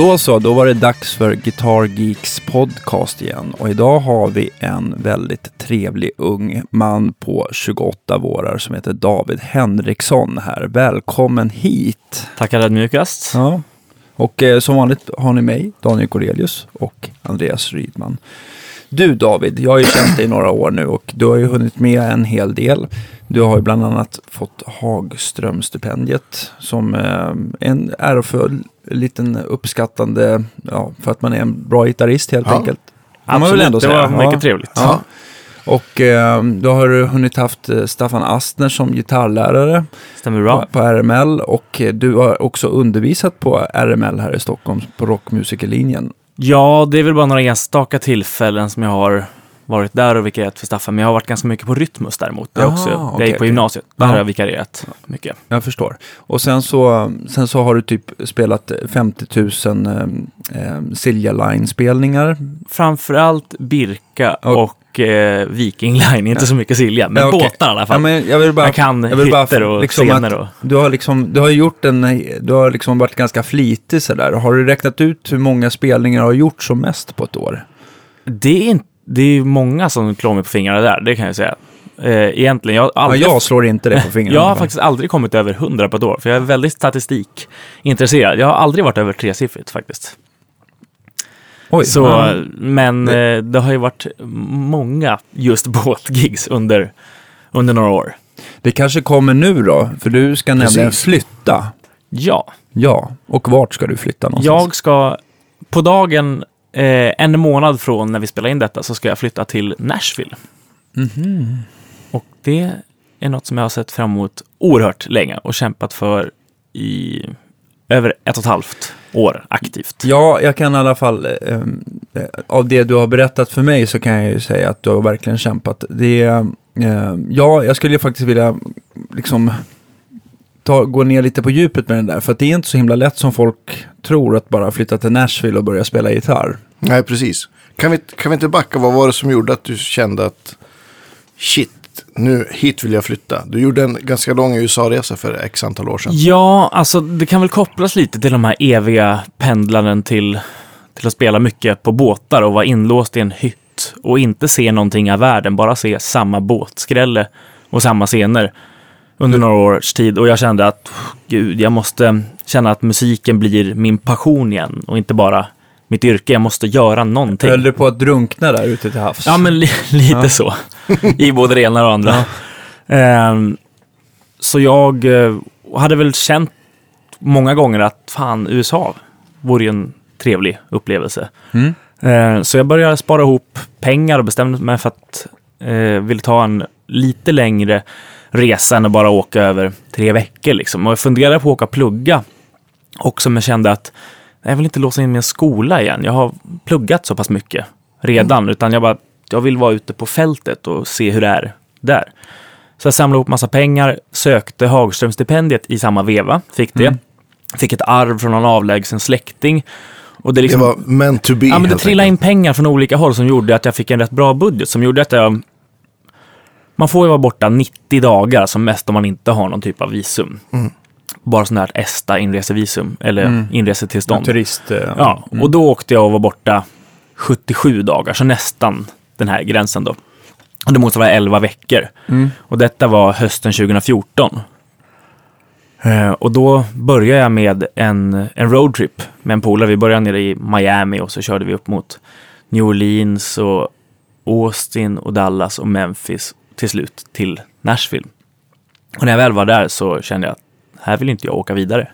Då så, då var det dags för Guitar Geeks podcast igen. Och idag har vi en väldigt trevlig ung man på 28 vårar som heter David Henriksson här. Välkommen hit! Tackar ödmjukast. Ja. Och eh, som vanligt har ni mig, Daniel Corelius och Andreas Rydman. Du David, jag har ju känt dig i några år nu och du har ju hunnit med en hel del. Du har ju bland annat fått Hagströmstipendiet som eh, en ärofull, liten uppskattande, ja, för att man är en bra gitarrist helt Ja. enkelt. Man Absolut, väl ändå det säga. var mycket Ja. trevligt. Ja. Och eh, du har hunnit haft eh, Staffan Astner som gitarrlärare Stämmer bra. på, på RML och eh, du har också undervisat på RML här i Stockholm på rockmusikerlinjen. Ja, det är väl bara några enstaka tillfällen som jag har varit där och vikarierat för Staffan. Men jag har varit ganska mycket på Rytmus däremot. Det är Aha, också, okej, jag gick på gymnasiet. Där Ja. har jag vikarierat mycket. Jag förstår. Och sen så, sen så har du typ spelat 50 000 eh, eh, Silja Line-spelningar. Framförallt Birka Och- och eh, Viking Line. Inte så mycket Silja, men Ja, okej. båtar i alla fall. Ja, men jag vill bara, jag kan jag vill bara hytter och liksom scener. Och... du har liksom, du har gjort en, du har liksom varit ganska flitig sådär. Har du räknat ut hur många spelningar du har gjort som mest på ett år? Det är inte... Det är många som klår mig på fingrarna där, det kan jag säga. Eh, egentligen, jag har Ja, aldrig jag slår inte det på fingrarna. Jag har faktiskt aldrig kommit över 100 på ett år, för jag är väldigt statistikintresserad. Jag har aldrig varit över tresiffrigt faktiskt. Oj, Så, ja. men eh, det har ju varit många just båtgigs under, under några år. Det kanske kommer nu då, för du ska nämligen Precis. flytta. Ja, Ja, och vart ska du flytta någonstans? jag ska på dagen, eh, en månad från när vi spelar in detta, så ska jag flytta till Nashville. Mhm. Och det är något som jag har sett fram emot oerhört länge och kämpat för i över ett och ett halvt år aktivt. Ja, jag kan i alla fall, eh, av det du har berättat för mig så kan jag ju säga att du har verkligen kämpat. Det eh, ja, jag skulle ju faktiskt vilja liksom ta, gå ner lite på djupet med den där. För att det är inte så himla lätt som folk tror att bara flytta till Nashville och börja spela gitarr. Nej, precis. Kan vi, kan vi inte backa? Vad var det som gjorde att du kände att shit, nu hit vill jag flytta? Du gjorde en ganska lång USA-resa för x antal år sedan. Ja, alltså det kan väl kopplas lite till de här eviga pendlaren till, till att spela mycket på båtar och vara inlåst i en hytt och inte se någonting av världen, bara se samma båtskrälle och samma scener under några års tid. Och jag kände att, gud, jag måste känna att musiken blir min passion igen och inte bara mitt yrke. Jag måste göra någonting. Höll du på att drunkna där ute till havs? Ja, men li lite Ja. så. I både det ena och det andra. Ehm, så jag eh, hade väl känt många gånger att fan, USA vore ju en trevlig upplevelse. Mm. Ehm, så jag började spara ihop pengar och bestämde mig för att eh, ville ta en lite längre resa än att bara åka över tre veckor. Liksom. Och jag funderade på att åka och plugga också, men kände att jag vill inte låsa in en skola igen. Jag har pluggat så pass mycket redan, utan jag bara, jag vill vara ute på fältet och se hur det är där. Så jag samlade ihop massa pengar, sökte Hagströmstipendiet i samma veva, fick det. Mm. Fick ett arv från någon avlägsen släkting. Och det, liksom, Det var meant to be. ja, men det trillade in pengar från olika håll som gjorde att jag fick en rätt bra budget, som gjorde att jag... Man får ju vara borta 90 dagar som mest om man inte har någon typ av visum. Mm. Bara sånt här ESTA inresevisum, eller Mm. inresetillstånd. Turist. eh, Ja, mm. och då åkte jag och var borta 77 dagar, så nästan den här gränsen då. Och det motsvarar 11 veckor. Mm. Och detta var hösten 2014. Eh, och då började jag med en, en roadtrip med en polare. Vi började nere i Miami och så körde vi upp mot New Orleans och Austin och Dallas och Memphis till slut till Nashville. Och när jag väl var där så kände jag att här vill inte jag åka vidare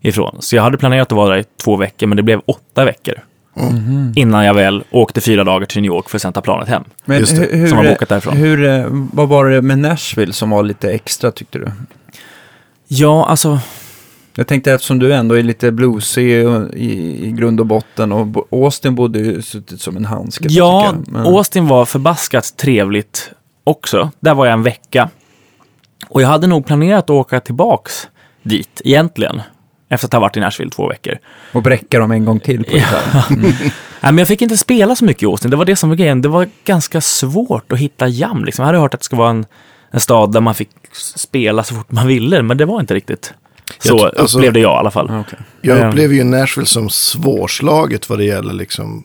ifrån. Så jag hade planerat att vara där i två veckor, men det blev åtta veckor. Mhm. Innan jag väl åkte fyra dagar till New York för att sen ta planet hem. Men Just det, hur, som har bokat därifrån. Hur, eh, vad var det med Nashville som var lite extra tyckte du? Ja, alltså, Jag tänkte eftersom du ändå är lite bluesig i, i grund och botten och Austin borde ju suttit som en handske. ja, tycker jag. Men- Austin var förbaskat trevligt också. Där var jag en vecka. Och jag hade nog planerat att åka tillbaks dit egentligen. Efter att ha varit i Nashville två veckor. Och bräcka dem en gång till på gitarr. Nej, men jag fick inte spela så mycket i Austin. Det var det som var grejen. Det var ganska svårt att hitta jam. Liksom. Jag hade hört att det skulle vara en, en stad där man fick spela så fort man ville, men det var inte riktigt Så Jag alltså- upplevde jag i alla fall. Ja, okej. Jag Ehm. upplever ju Nashville som svårslaget vad det gäller liksom,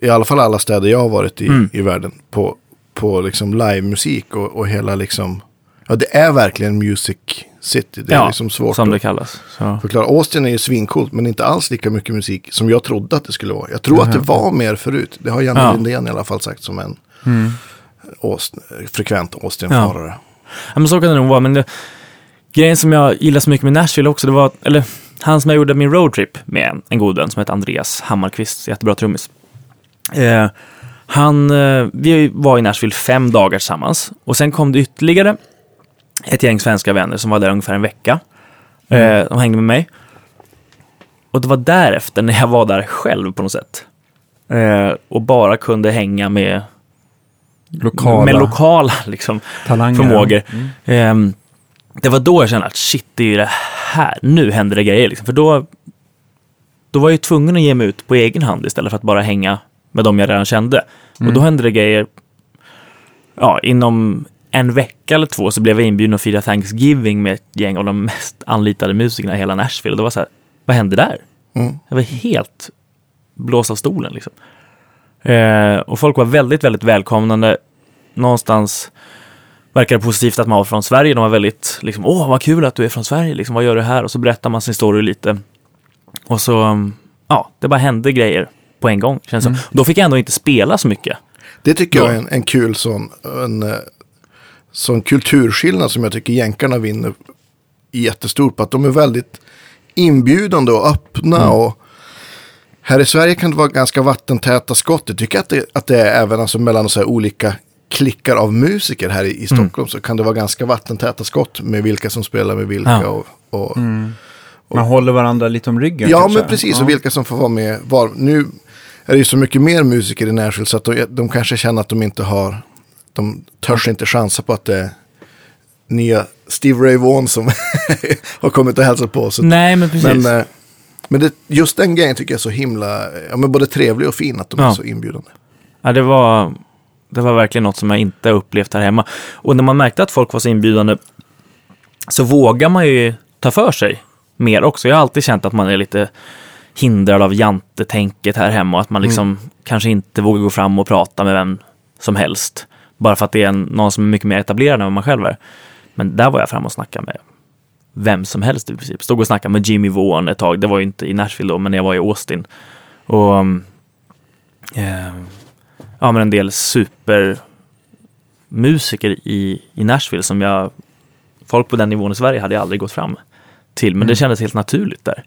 i alla fall alla städer jag har varit i, Mm. i världen, på, på liksom livemusik och, och hela liksom, ja det är verkligen music city. Det är ja, liksom svårt som det kallas. Så. förklara. Austin är ju svincoolt, men inte alls lika mycket musik som jag trodde att det skulle vara. Jag tror att det var mer förut. Det har Janne Ja. Lindén i alla fall sagt som en Mm. Austin, frekvent Austin-förare. Ja, men så kan det nog vara. Men det, grejen som jag gillar så mycket med Nashville också, det var, eller han som jag gjorde min roadtrip med, en god vän som heter Andreas Hammarkvist, jättebra trummis. Eh, han, eh, vi var i Nashville fem dagar tillsammans och sen kom det ytterligare ett gäng svenska vänner som var där ungefär en vecka. Eh, de hängde med mig. Och det var därefter, när jag var där själv på något sätt, eh, och bara kunde hänga med Lokala med lokala liksom, talanger. förmågor. Mm. Ehm, det var då jag kände att shit, det är ju det här, nu händer det grejer. Liksom. För då, då var jag ju tvungen att ge mig ut på egen hand istället för att bara hänga med dem jag redan kände. Och då hände det grejer, ja, inom en vecka eller två så blev jag inbjuden att fira Thanksgiving med ett gäng av de mest anlitade musikerna i hela Nashville. Och det var så här, vad hände där? Mm. Jag var helt blåst av stolen liksom. Eh, och folk var väldigt, väldigt välkomnande. Någonstans verkar det positivt att man var från Sverige. De var väldigt, liksom, åh vad kul att du är från Sverige, liksom, vad gör du här? Och så berättar man sin story lite. Och så, ja, det bara hände grejer på en gång. Känns mm. Då fick jag ändå inte spela så mycket. Det tycker jag Ja. är en, en kul sån, en, eh, sån kulturskillnad som jag tycker jänkarna vinner jättestort på. Att de är väldigt inbjudande och öppna. Mm. och Här i Sverige kan det vara ganska vattentäta skott. Jag tycker att det, att det är även alltså mellan så här olika klickar av musiker här i, i Mm. Stockholm. Så kan det vara ganska vattentäta skott med vilka som spelar med vilka. Ja. Och, och, Man håller varandra lite om ryggen Ja, kanske. men precis. Ja. Och vilka som får vara med var. Nu är det ju så mycket mer musiker i Nashville så att de, de kanske känner att de inte har, de törs inte chansa på att det är nya Steve Ray Vaughan som har kommit och hälsat på. Så, Nej, men precis. men eh, men det, just den grejen tycker jag är så himla, ja men både trevlig och fin att de är Ja. så inbjudande. Ja, det var, det var verkligen något som jag inte upplevt här hemma. Och när man märkte att folk var så inbjudande så vågar man ju ta för sig mer också. Jag har alltid känt att man är lite hindrad av jantetänket här hemma och att man liksom kanske inte vågar gå fram och prata med vem som helst. Bara för att det är en, någon som är mycket mer etablerad än vad man själv är. Men där var jag fram och snackade med vem som helst i princip. Stod och snackade med Jimmy Vaughan ett tag. Det var ju inte i Nashville då, men jag var i Austin. Och um, eh, ja, men en del supermusiker i, i Nashville som jag, folk på den nivån i Sverige hade jag aldrig gått fram till, men det kändes helt naturligt där.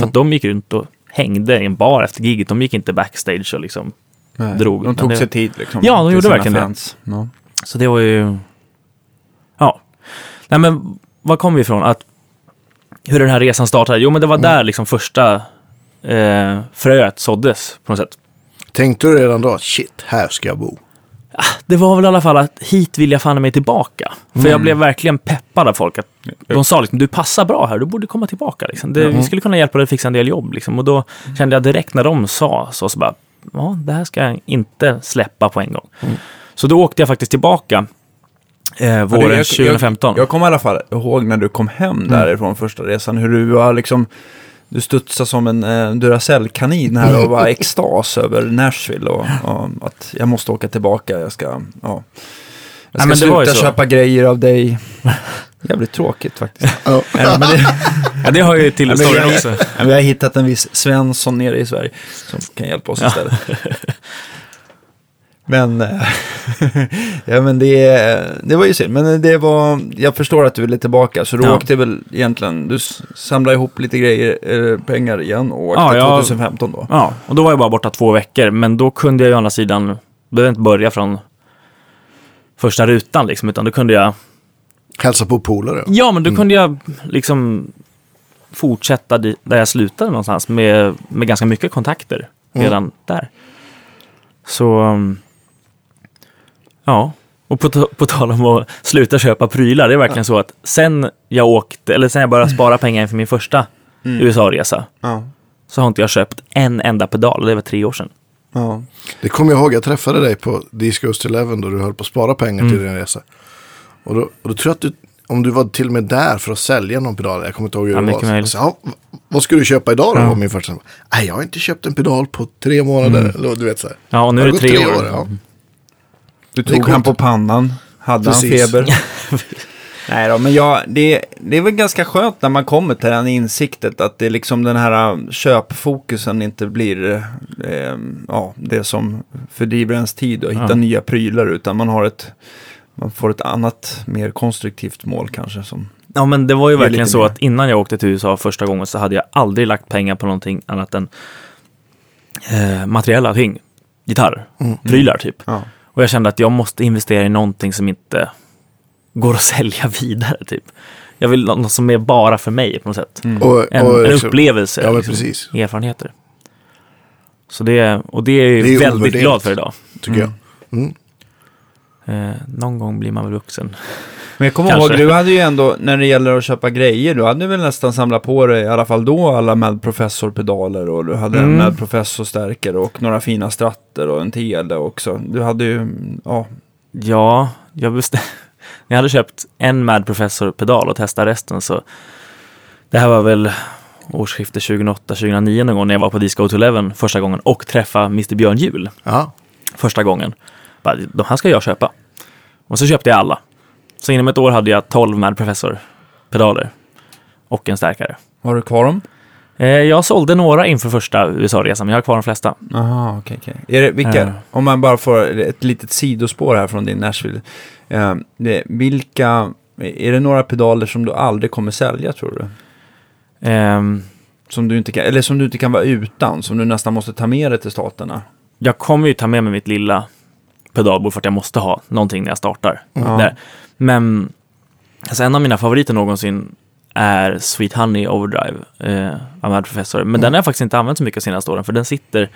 För att de gick runt och hängde i en bar efter giget, de gick inte backstage och liksom, Nej, drog. De tog det- sig tid liksom. Ja, de gjorde verkligen det. fans. Ja. så det var ju, ja. Nej men, var kom vi ifrån? Att, hur den här resan startade? Jo men det var där liksom första eh, fröet såddes på något sätt. Tänkte du redan då, shit, här ska jag bo? Det var väl i alla fall att hit vill jag fan mig tillbaka. För jag blev verkligen peppad av folk. Att de sa liksom, du passar bra här, du borde komma tillbaka. Liksom. Det, Vi skulle kunna hjälpa dig att fixa en del jobb. Liksom. Och då kände jag direkt när de sa så, så bara, ja, det här ska jag inte släppa på en gång. Så då åkte jag faktiskt tillbaka eh, våren jag- 2015. Jag, jag kommer i alla fall ihåg när du kom hem därifrån första resan, hur du var liksom, du studsade som en eh, Duracell-kanin här och var extas över Nashville och, och att jag måste åka tillbaka, jag ska, ja. Jag ska men det var ju sluta köpa grejer av dig. Jävligt tråkigt faktiskt. Ja. Ja, men det, ja, det har ju till Ja, men storyn jag- också. Ja, Vi har hittat en viss Svensson nere i Sverige som kan hjälpa oss istället. Men, eh, ja, men det, det var ju synd. Men det var, jag förstår att du ville tillbaka. Så du Ja. åkte väl egentligen, du samlade ihop lite grejer, eh, pengar igen och åkte Ja, jag- 2015 då. Ja, och då var jag bara borta två veckor. Men då kunde jag ju å andra sidan, behövde inte börja från första rutan liksom, utan då kunde jag Hälsa på polare. Ja, men då kunde jag liksom fortsätta där jag slutade någonstans med, med ganska mycket kontakter redan där. Så, um, ja. Och på, på tal om att sluta köpa prylar, det är verkligen så att sen jag åkte, eller sen jag började spara pengar inför min första USA-resa, Ja. så har inte jag köpt en enda pedal, och det var tre år sedan. Ja. Det kommer jag ihåg, jag träffade dig på Disco Goes to Eleven då du höll på att spara pengar Mm. till din resa. Och då, och då tror jag att du, om du var till och med där för att sälja någon pedal. Jag kommer inte ihåg hur Ja, det var. Så, ja, vad ska du köpa idag då? Ja. Min första. Nej, jag har inte köpt en pedal på tre månader. Mm. Eller, du vet så här. Ja, och nu Det är det tre år. ja. Du tog han på pannan. Hade Precis. han feber? Nej då, men jag, det, det är väl ganska skönt när man kommer till den insiktet att det är liksom den här äh, köpfokusen inte blir eh, ja, det som fördriver ens tid och hitta Ja. nya prylar utan man har ett man får ett annat, mer konstruktivt mål kanske. Som, Ja, men det var ju verkligen så mer. att innan jag åkte till USA första gången så hade jag aldrig lagt pengar på någonting annat än eh, materiella ting. Gitarr, Mm. prylar typ. ja. Och jag kände att jag måste investera i någonting som inte går att sälja vidare typ. Jag vill något som är bara för mig på något sätt. Och, En, och en liksom- upplevelse, Ja, liksom, precis. erfarenheter. Så det, och det är jag Det är väldigt glad för idag. Tycker jag. Mm. Eh, någon gång blir man väl vuxen. Men jag kommer Kanske. ihåg, du hade ju ändå, när det gäller att köpa grejer, du hade väl nästan samlat på dig, i alla fall då, alla Mad Professor-pedaler och du hade en Mm. Mad Professor-stärkare och några fina stratter och en tele också. Du hade ju, ja, Ja, jag bestämde... Jag hade köpt en Mad Professor-pedal och testat resten så... Det här var väl årsskiftet 2008-2009 någon gång när jag var på Disco to Eleven första gången och träffade Mr Björn Jul första gången. Bara, de här ska jag köpa. Och så köpte jag alla. Så inom ett år hade jag 12 Mad Professor-pedaler och en stärkare. har du kvar dem? Eh, jag sålde några inför första USA-resan, men jag har kvar de flesta. Jaha, okej, okej. Är det, vilka, Ja. om man bara får ett litet sidospår här från din Nashville. Eh, det, vilka, är det några pedaler som du aldrig kommer sälja tror du? Ehm, Som du inte kan, eller som du inte kan vara utan, som du nästan måste ta med dig till staterna? jag kommer ju ta med mig mitt lilla pedalbord för att jag måste ha någonting när jag startar. Ja. Där. Men alltså en av mina favoriter någonsin är Sweet Honey Overdrive eh, av Mad Professor. Men den har jag faktiskt inte använt så mycket de senaste åren för den sitter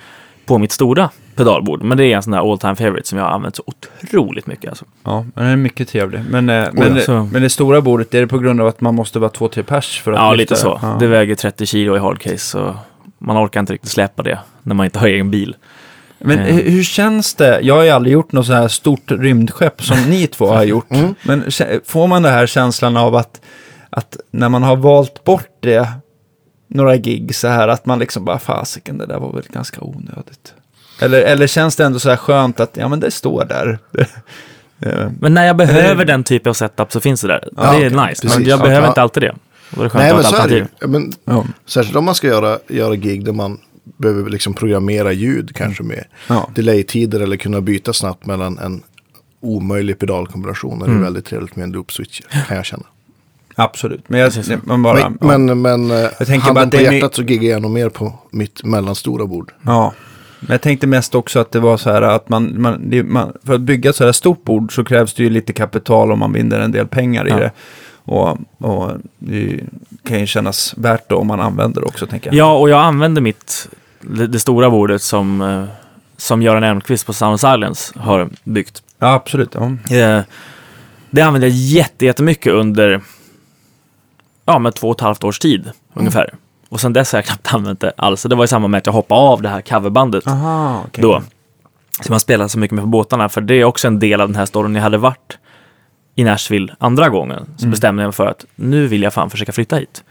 på mitt stora pedalbord. Men det är en sån där all time favorite som jag har använt så otroligt mycket. Alltså. Ja, men den är mycket trevlig. Men, eh, men, ja. Men det stora bordet, är det på grund av att man måste vara två, tre pers för att Ja, lyfta lite så. Ja. Det väger 30 kilo i hardcase så man orkar inte riktigt släppa det när man inte har egen bil. Men Eh. hur, känns det? Jag har ju aldrig gjort något så här stort rymdskepp som ni två har gjort. Mm. Men kä- får man den här känslan av att, att när man har valt bort det, några gig så här, att man liksom bara, fasiken, det där var väl ganska onödigt. Eller, eller känns det ändå så här skönt att, ja men det står där. Eh, Men när jag behöver den typen av setup så finns det där. Ja, det är okej, nice. precis. Men jag Ja, behöver ja. inte alltid det. Det Nej, men så är det ju. men, ja. Särskilt om man ska göra, göra gig där man behöver liksom programmera ljud kanske med Ja. delay-tider eller kunna byta snabbt mellan en omöjlig pedalkombination. Det är Mm. väldigt trevligt med en loop switch kan jag känna. Absolut, men, jag, man bara... men ja. men, men eh, tänker bara handen att på hjärtat så giggar jag nog mer på mitt mellanstora bord. Ja, men jag tänkte mest också att det var så här att man, man, det, man för att bygga ett så här stort bord så krävs det ju lite kapital om man binder en del pengar i Ja. det. Och, och det kan ju kännas värt det om man använder det också, tänker jag. Ja, och jag använder mitt, det, det stora bordet som, eh, som Göran Elmqvist på Sound of Silence har byggt. Ja, absolut. Ja. Eh, Det använde jag jätte, jättemycket under ja, med två och ett halvt års tid ungefär. Och sen dess har jag knappt använt det alls. Det var i samband med att jag hoppade av det här coverbandet Aha, okej. då. Så man spelar så mycket med på båtarna, för det är också en del av den här storyn. Jag hade varit i Nashville andra gången, så Mm. bestämde jag mig för att nu vill jag fan försöka flytta hit.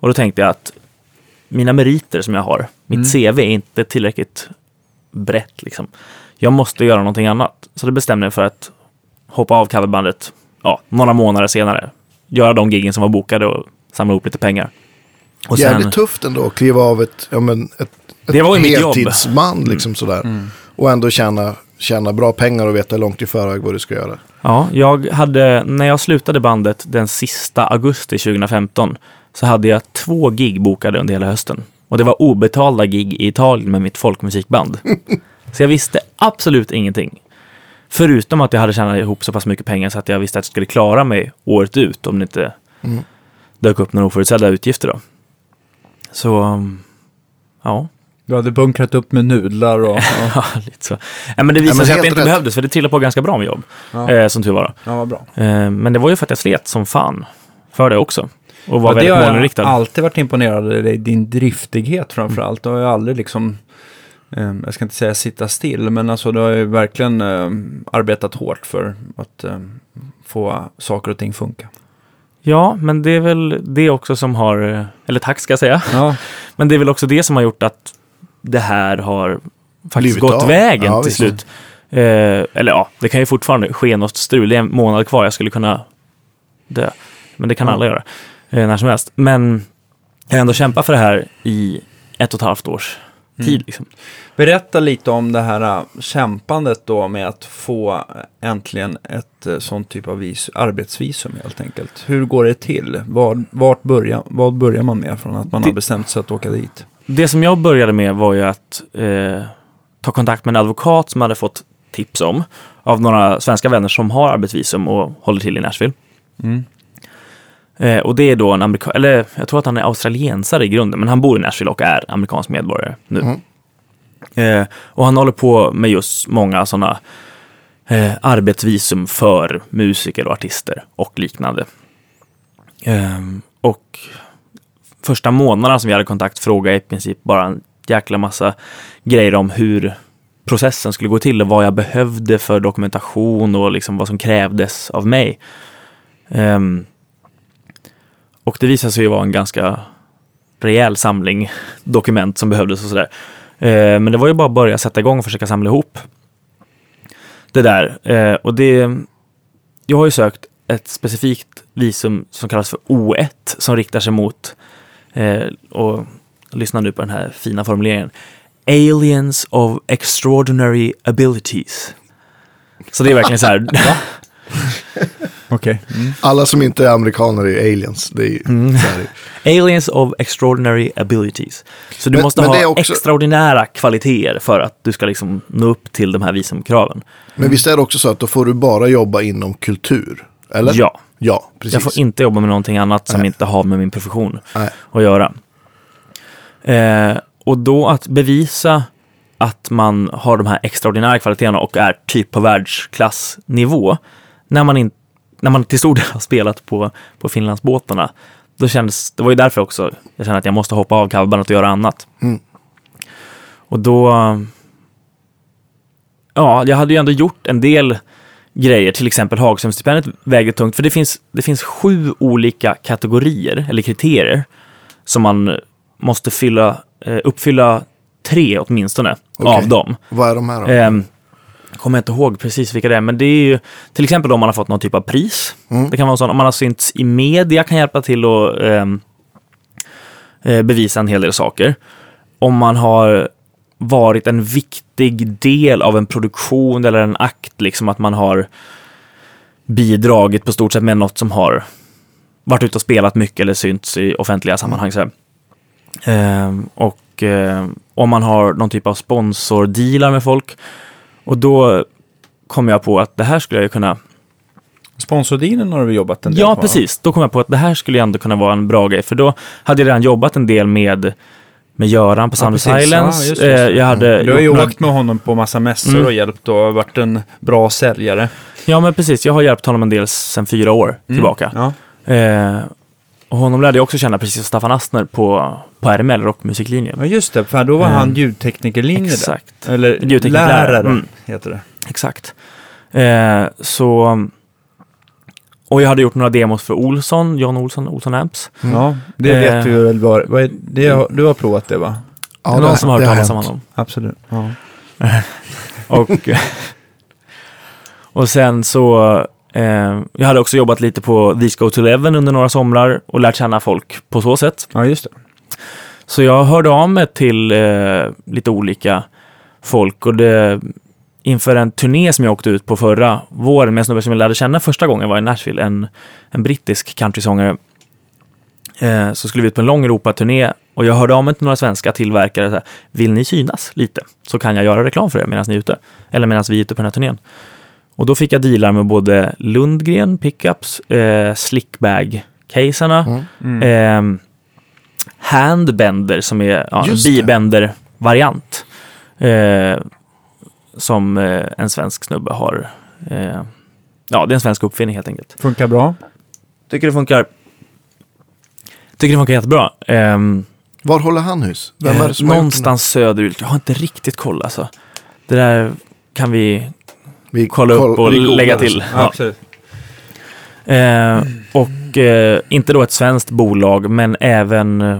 Och då tänkte jag att mina meriter som jag har, mitt Mm. CV är inte tillräckligt brett liksom. Jag måste göra någonting annat. Så då bestämde jag mig för att hoppa av coverbandet ja, några månader senare. Göra de giggen som var bokade och samla ihop lite pengar. Och Jävligt tufft ändå att kliva av ett, ja, men ett, ett Det var ju mitt jobb. heltidsband liksom sådär. Mm. Och ändå tjäna, tjäna bra pengar och veta långt i förväg vad du ska göra. Ja, jag hade, när jag slutade bandet den sista augusti 2015 så hade jag två gig bokade under hela hösten. Och det var obetalda gig i Italien med mitt folkmusikband. så jag visste absolut ingenting. Förutom att jag hade tjänat ihop så pass mycket pengar så att jag visste att jag skulle klara mig året ut om det inte Mm. dök upp några oförutsedda utgifter då. Så, ja. Du hade bunkrat upp med nudlar och... Ja, ja lite så. Ja, men det visade men sig att det inte rätt. behövdes, för det trillade på ganska bra med jobb. ja. Eh, som tur var. då. ja vad bra. Eh, Men det var ju för att jag slet som fan för det också. Och var Ja, det väldigt har jag målinriktad. alltid varit imponerad av dig, din driftighet framför allt. Du har ju aldrig liksom, eh, jag ska inte säga sitta still, men alltså du har ju verkligen eh, arbetat hårt för att eh, få saker och ting funka. Ja, men det är väl det också som har, eller tack ska jag säga, Ja, men det är väl också det som har gjort att det här har faktiskt gått av. vägen Ja, till visst. slut. Eh, eller ja, det kan ju fortfarande ske något strul. Det är en månad kvar, jag skulle kunna dö. Men det kan Ja. alla göra, eh, när som helst. Men jag har ändå kämpat för det här i ett och ett halvt års tid. Mm. Liksom. Berätta lite om det här äh, kämpandet då med att få äntligen ett äh, sånt typ av vis, arbetsvisum helt enkelt. Hur går det till? Var, vart börjar, vad börjar man med från att man Det- har bestämt sig att åka dit? Det som jag började med var ju att eh, ta kontakt med en advokat som hade fått tips om av några svenska vänner som har arbetsvisum och håller till i Nashville. Mm. Eh, och det är då en amerikan, eller jag tror att han är australiensare i grunden, men han bor i Nashville och är amerikansk medborgare nu. Mm. Eh, och han håller på med just många sådana eh, arbetsvisum för musiker och artister och liknande. Eh, och första månaderna som vi hade kontakt frågade jag i princip bara en jäkla massa grejer om hur processen skulle gå till och vad jag behövde för dokumentation och liksom vad som krävdes av mig. Um, och det visade sig ju vara en ganska rejäl samling dokument som behövdes och sådär. Uh, men det var ju bara att börja sätta igång och försöka samla ihop det där. Uh, och det, jag har ju sökt ett specifikt visum som kallas för O1 som riktar sig mot, eh, och lyssna nu på den här fina formuleringen, Aliens of extraordinary abilities. Så det är verkligen så här, Okej. Mm. Alla som inte är amerikaner är aliens. Det är ju Mm. så här. Aliens of extraordinary abilities. Så du Men- måste men ha också- extraordinära kvaliteter för att du ska liksom nå upp till de här visumkraven. Men visst är det också så att då får du bara jobba inom kultur? Eller? Ja, Ja, precis. jag får inte jobba med någonting annat som Nej. inte har med min profession Nej. att göra. Eh, och då att bevisa att man har de här extraordinära kvaliteterna och är typ på världsklassnivå när man, in, när man till stor del har spelat på, på Finlandsbåtarna. Då kändes, det var ju därför också jag kände att jag måste hoppa av coverbandet och göra annat. Mm. Och då... Ja, jag hade ju ändå gjort en del grejer, till exempel Hagströmstipendiet vägde tungt, för det finns, det finns sju olika kategorier, eller kriterier, som man måste fylla, eh, uppfylla tre åtminstone Okej. av dem. Vad är de här då? Ehm, kommer jag inte ihåg precis vilka det är, men det är ju till exempel om man har fått någon typ av pris. Mm. Det kan vara så om man har synts i media kan hjälpa till att ehm, eh, bevisa en hel del saker. Om man har varit en viktig del av en produktion eller en akt, liksom att man har bidragit på stort sett med något som har varit ute och spelat mycket eller synts i offentliga sammanhang. Så. Ehm, och eh, om man har någon typ av sponsordealar med folk. Och då kom jag på att det här skulle jag kunna... Sponsordealen har du jobbat en del Ja, på, precis. Då kom jag på att det här skulle ändå kunna vara en bra grej. För då hade jag redan jobbat en del med, med Göran på Ja, Sound precis. Silence. Ja. Eh, jag hade Du har ju åkt med honom på massa mässor Mm. och hjälpt och varit en bra säljare. Ja, men precis. Jag har hjälpt honom en del sedan fyra år tillbaka. Ja. Eh, och honom lärde jag också känna precis som Staffan Astner på, på RML, rockmusiklinjen. ja, just det. För då var Mm. han ljudteknikerlinje Exakt. där. Eller Ljudtekniklärare. lärare Mm. heter det. Exakt. Eh, så... Och jag hade gjort några demos för Olsson, John Olsson, Olsson Amps. Mm. Ja, det Eh. vet du väl vad är, det, har- Du har provat det va? Ja, det är någon som har hört det talas om honom. Absolut. Ja. Och, och sen så... Eh, jag hade också jobbat lite på These Go To Eleven under några somrar och lärt känna folk på så sätt. ja, just det. Så jag hörde av mig till eh, lite olika folk och det, inför en turné som jag åkte ut på förra våren med en snubbe som jag lärde känna första gången var i Nashville, en, en brittisk countrysångare. Eh, så skulle vi ut på en lång Europaturné och jag hörde av mig till några svenska tillverkare. Så här, Vill ni synas lite så kan jag göra reklam för er medan ni är ute. Eller medan vi är ute på den här turnén. Och då fick jag dealar med både Lundgren pickups, eh, Slickbag-caserna, Mm. Mm. Ehm, handbender som är ja, en bibender-variant. Eh, som eh, en svensk snubbe har. Eh, ja, det är en svensk uppfinning helt enkelt. Funkar bra. Tycker det funkar. Tycker det funkar jättebra. Ehm, Var håller han hus? Vem är det som gjort den någonstans söderut. Jag har inte riktigt koll alltså. Det där kan vi? Vi kolla upp koll- och vi googlar lägga till. Ja, Ja. Eh, och Och eh, inte då ett svenskt bolag, men även eh,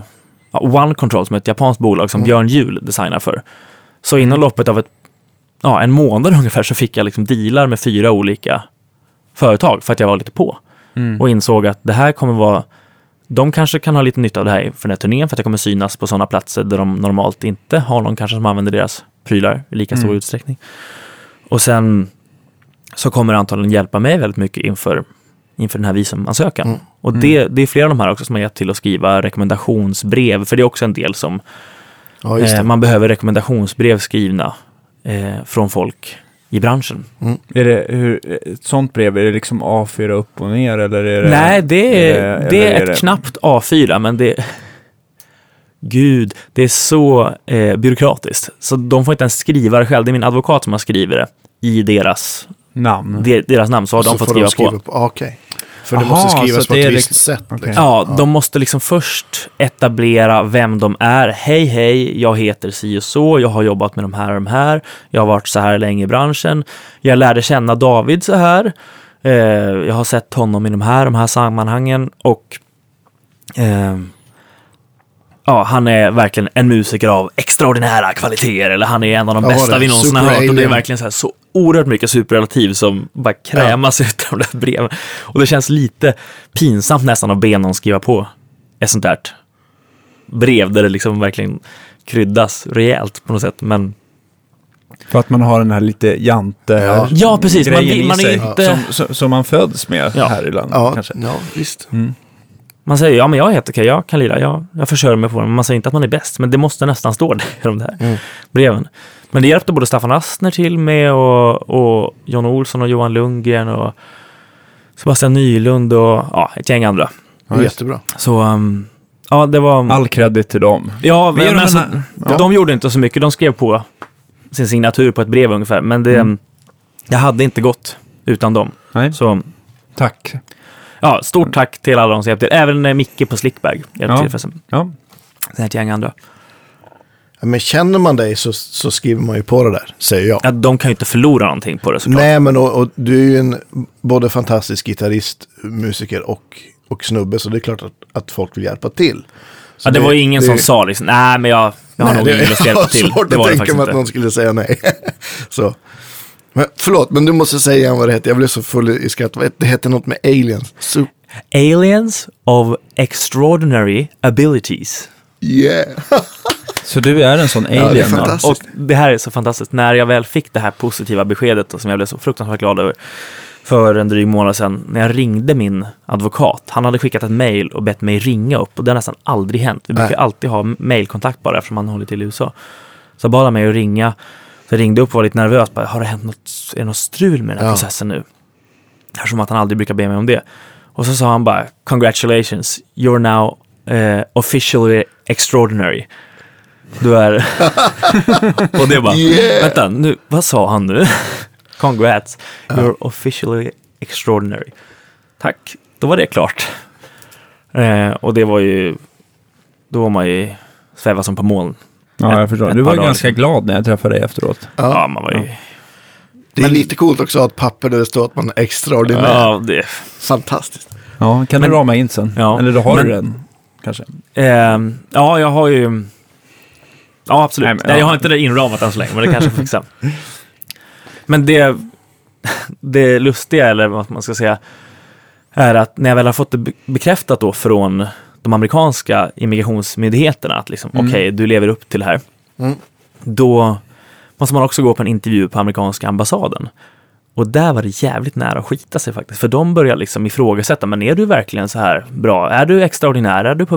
One Control som är ett japanskt bolag som Mm. Björn Juhl designar för. Så inom loppet av ett, ja, en månad ungefär så fick jag liksom dealar med fyra olika företag för att jag var lite på. Mm. Och insåg att det här kommer vara de kanske kan ha lite nytta av det här för den här turnén för att jag kommer synas på sådana platser där de normalt inte har någon kanske som använder deras prylar i lika stor Mm. utsträckning. Och sen så kommer det antagligen hjälpa mig väldigt mycket inför, inför den här visumansökan. Mm. Och det, det är flera av de här också som har hjälpt till att skriva rekommendationsbrev, för det är också en del som Ja, eh, man behöver rekommendationsbrev skrivna eh, från folk i branschen. Är det, hur, ett sånt brev, är det liksom A4 upp och ner eller är det? Nej, det är, eller det är är ett knappt A4, men det... Gud, det är så eh, byråkratiskt. Så de får inte ens skriva det själv. Det är min advokat som har skrivit det i deras, namn? de, deras namn. Så har de Så fått får skriva, på. Ah, Okej. För det Aha, måste så skrivas på det ett visst liksom- sätt. okej. liksom. Ja, de måste liksom först etablera vem de är. Hej, hej, jag heter si och så, jag har jobbat med de här och de här, jag har varit så här länge i branschen, jag lärde känna David så här, eh, jag har sett honom i de här, de här sammanhangen och eh, ja, han är verkligen en musiker av extraordinära kvaliteter eller han är en av de Ja, bästa det. vi någonsin har hört och det är verkligen så, här, så oerhört mycket superrelativ som bara krämas ut av de där breven. Och det känns lite pinsamt nästan att be någon skriva på ett sånt där brev där det liksom verkligen kryddas rejält på något sätt. Men För att man har den här lite jante Ja. Ja, precis. Man vill- man är inte- som, som, som man föds med Ja. här i landet Ja, kanske. ja, visst. Mm. man säger ja, men jag är helt okej, jag kan lira, jag, jag försörjer mig på det. Men man säger inte att man är bäst, men det måste nästan stå det i de där Mm. breven. Men det hjälpte både Staffan Astner till med och, och John Olsson och Johan Lundgren och Sebastian Nylund och ja, ett gäng andra. Ja, just. Jättebra. Så um, ja, det var... All credit till dem. Ja, men dem alltså, ja. de gjorde inte så mycket. De skrev på sin signatur på ett brev ungefär. Men det, Mm. jag hade inte gått utan dem. Nej, Så tack. ja, stort tack till alla de som hjälpte till. Även Micke på Slickbag hjälpte Ja. till förresten. Ja. Sen ett gäng andra. Men känner man dig så, så skriver man ju på det där, säger jag. Ja, de kan ju inte förlora någonting på det såklart. Nej, men och, och du är ju en både fantastisk gitarrist, musiker och, och snubbe, så det är klart att, att folk vill hjälpa till. Så ja, det, var ju ingen det- som sa liksom, nej men jag, jag har Nej, nog det- ingen lust att hjälpa jag till. har svårt Det var att det tänka mig att någon skulle säga nej. så. Men, förlåt, men du måste säga igen vad det heter. Jag blev så full i skratt. Det heter något med aliens. Så, Aliens of extraordinary abilities. yeah. Så du är en sån det är alien då? fantastiskt. Och det här är så fantastiskt. När jag väl fick det här positiva beskedet och som jag blev så fruktansvärt glad över för en dryg månad sedan när jag ringde min advokat. Han hade skickat ett mail och bett mig ringa upp och det har nästan aldrig hänt. Vi brukar Nej. alltid ha mailkontakt bara eftersom han håller till i USA. Så jag bad han mig att ringa. Så jag ringde upp och var lite nervös. Bara, har det hänt något, är det något strul med den här Ja. processen nu? Eftersom att han aldrig brukar be mig om det. Och så sa han bara, congratulations, you're now eh, officially extraordinary. Du är... och det bara, Yeah. vänta, nu, vad sa han nu? Congrats, you're officially extraordinary. Tack, då var det klart. Eh, och det var ju, då var man ju sväva som på moln. Ja, Ett- jag förstår. Du var ganska glad när jag träffade dig efteråt. Ja, Ja. man var ju... Det är lite coolt också att ha ett papper där det står att man är extraordinär. Ja, det, Fantastiskt. Ja, kan Men- du rama in sen? Ja, Eller då har men- du den kanske? Ehm, ja, jag har ju... Ja, absolut. Nej, Nej, men- ja. Jag har inte det inramat än så länge, men det kanske jag får fixa. Men det, det lustiga, eller vad man ska säga, är att när jag väl har fått det be- bekräftat då från de amerikanska immigrationsmyndigheterna att liksom, Mm. okej, du lever upp till det här. Mm. Då måste man också gå på en intervju på amerikanska ambassaden. Och där var det jävligt nära att skita sig faktiskt. För de börjar liksom ifrågasätta, men är du verkligen så här bra? Är du extraordinär? Är du på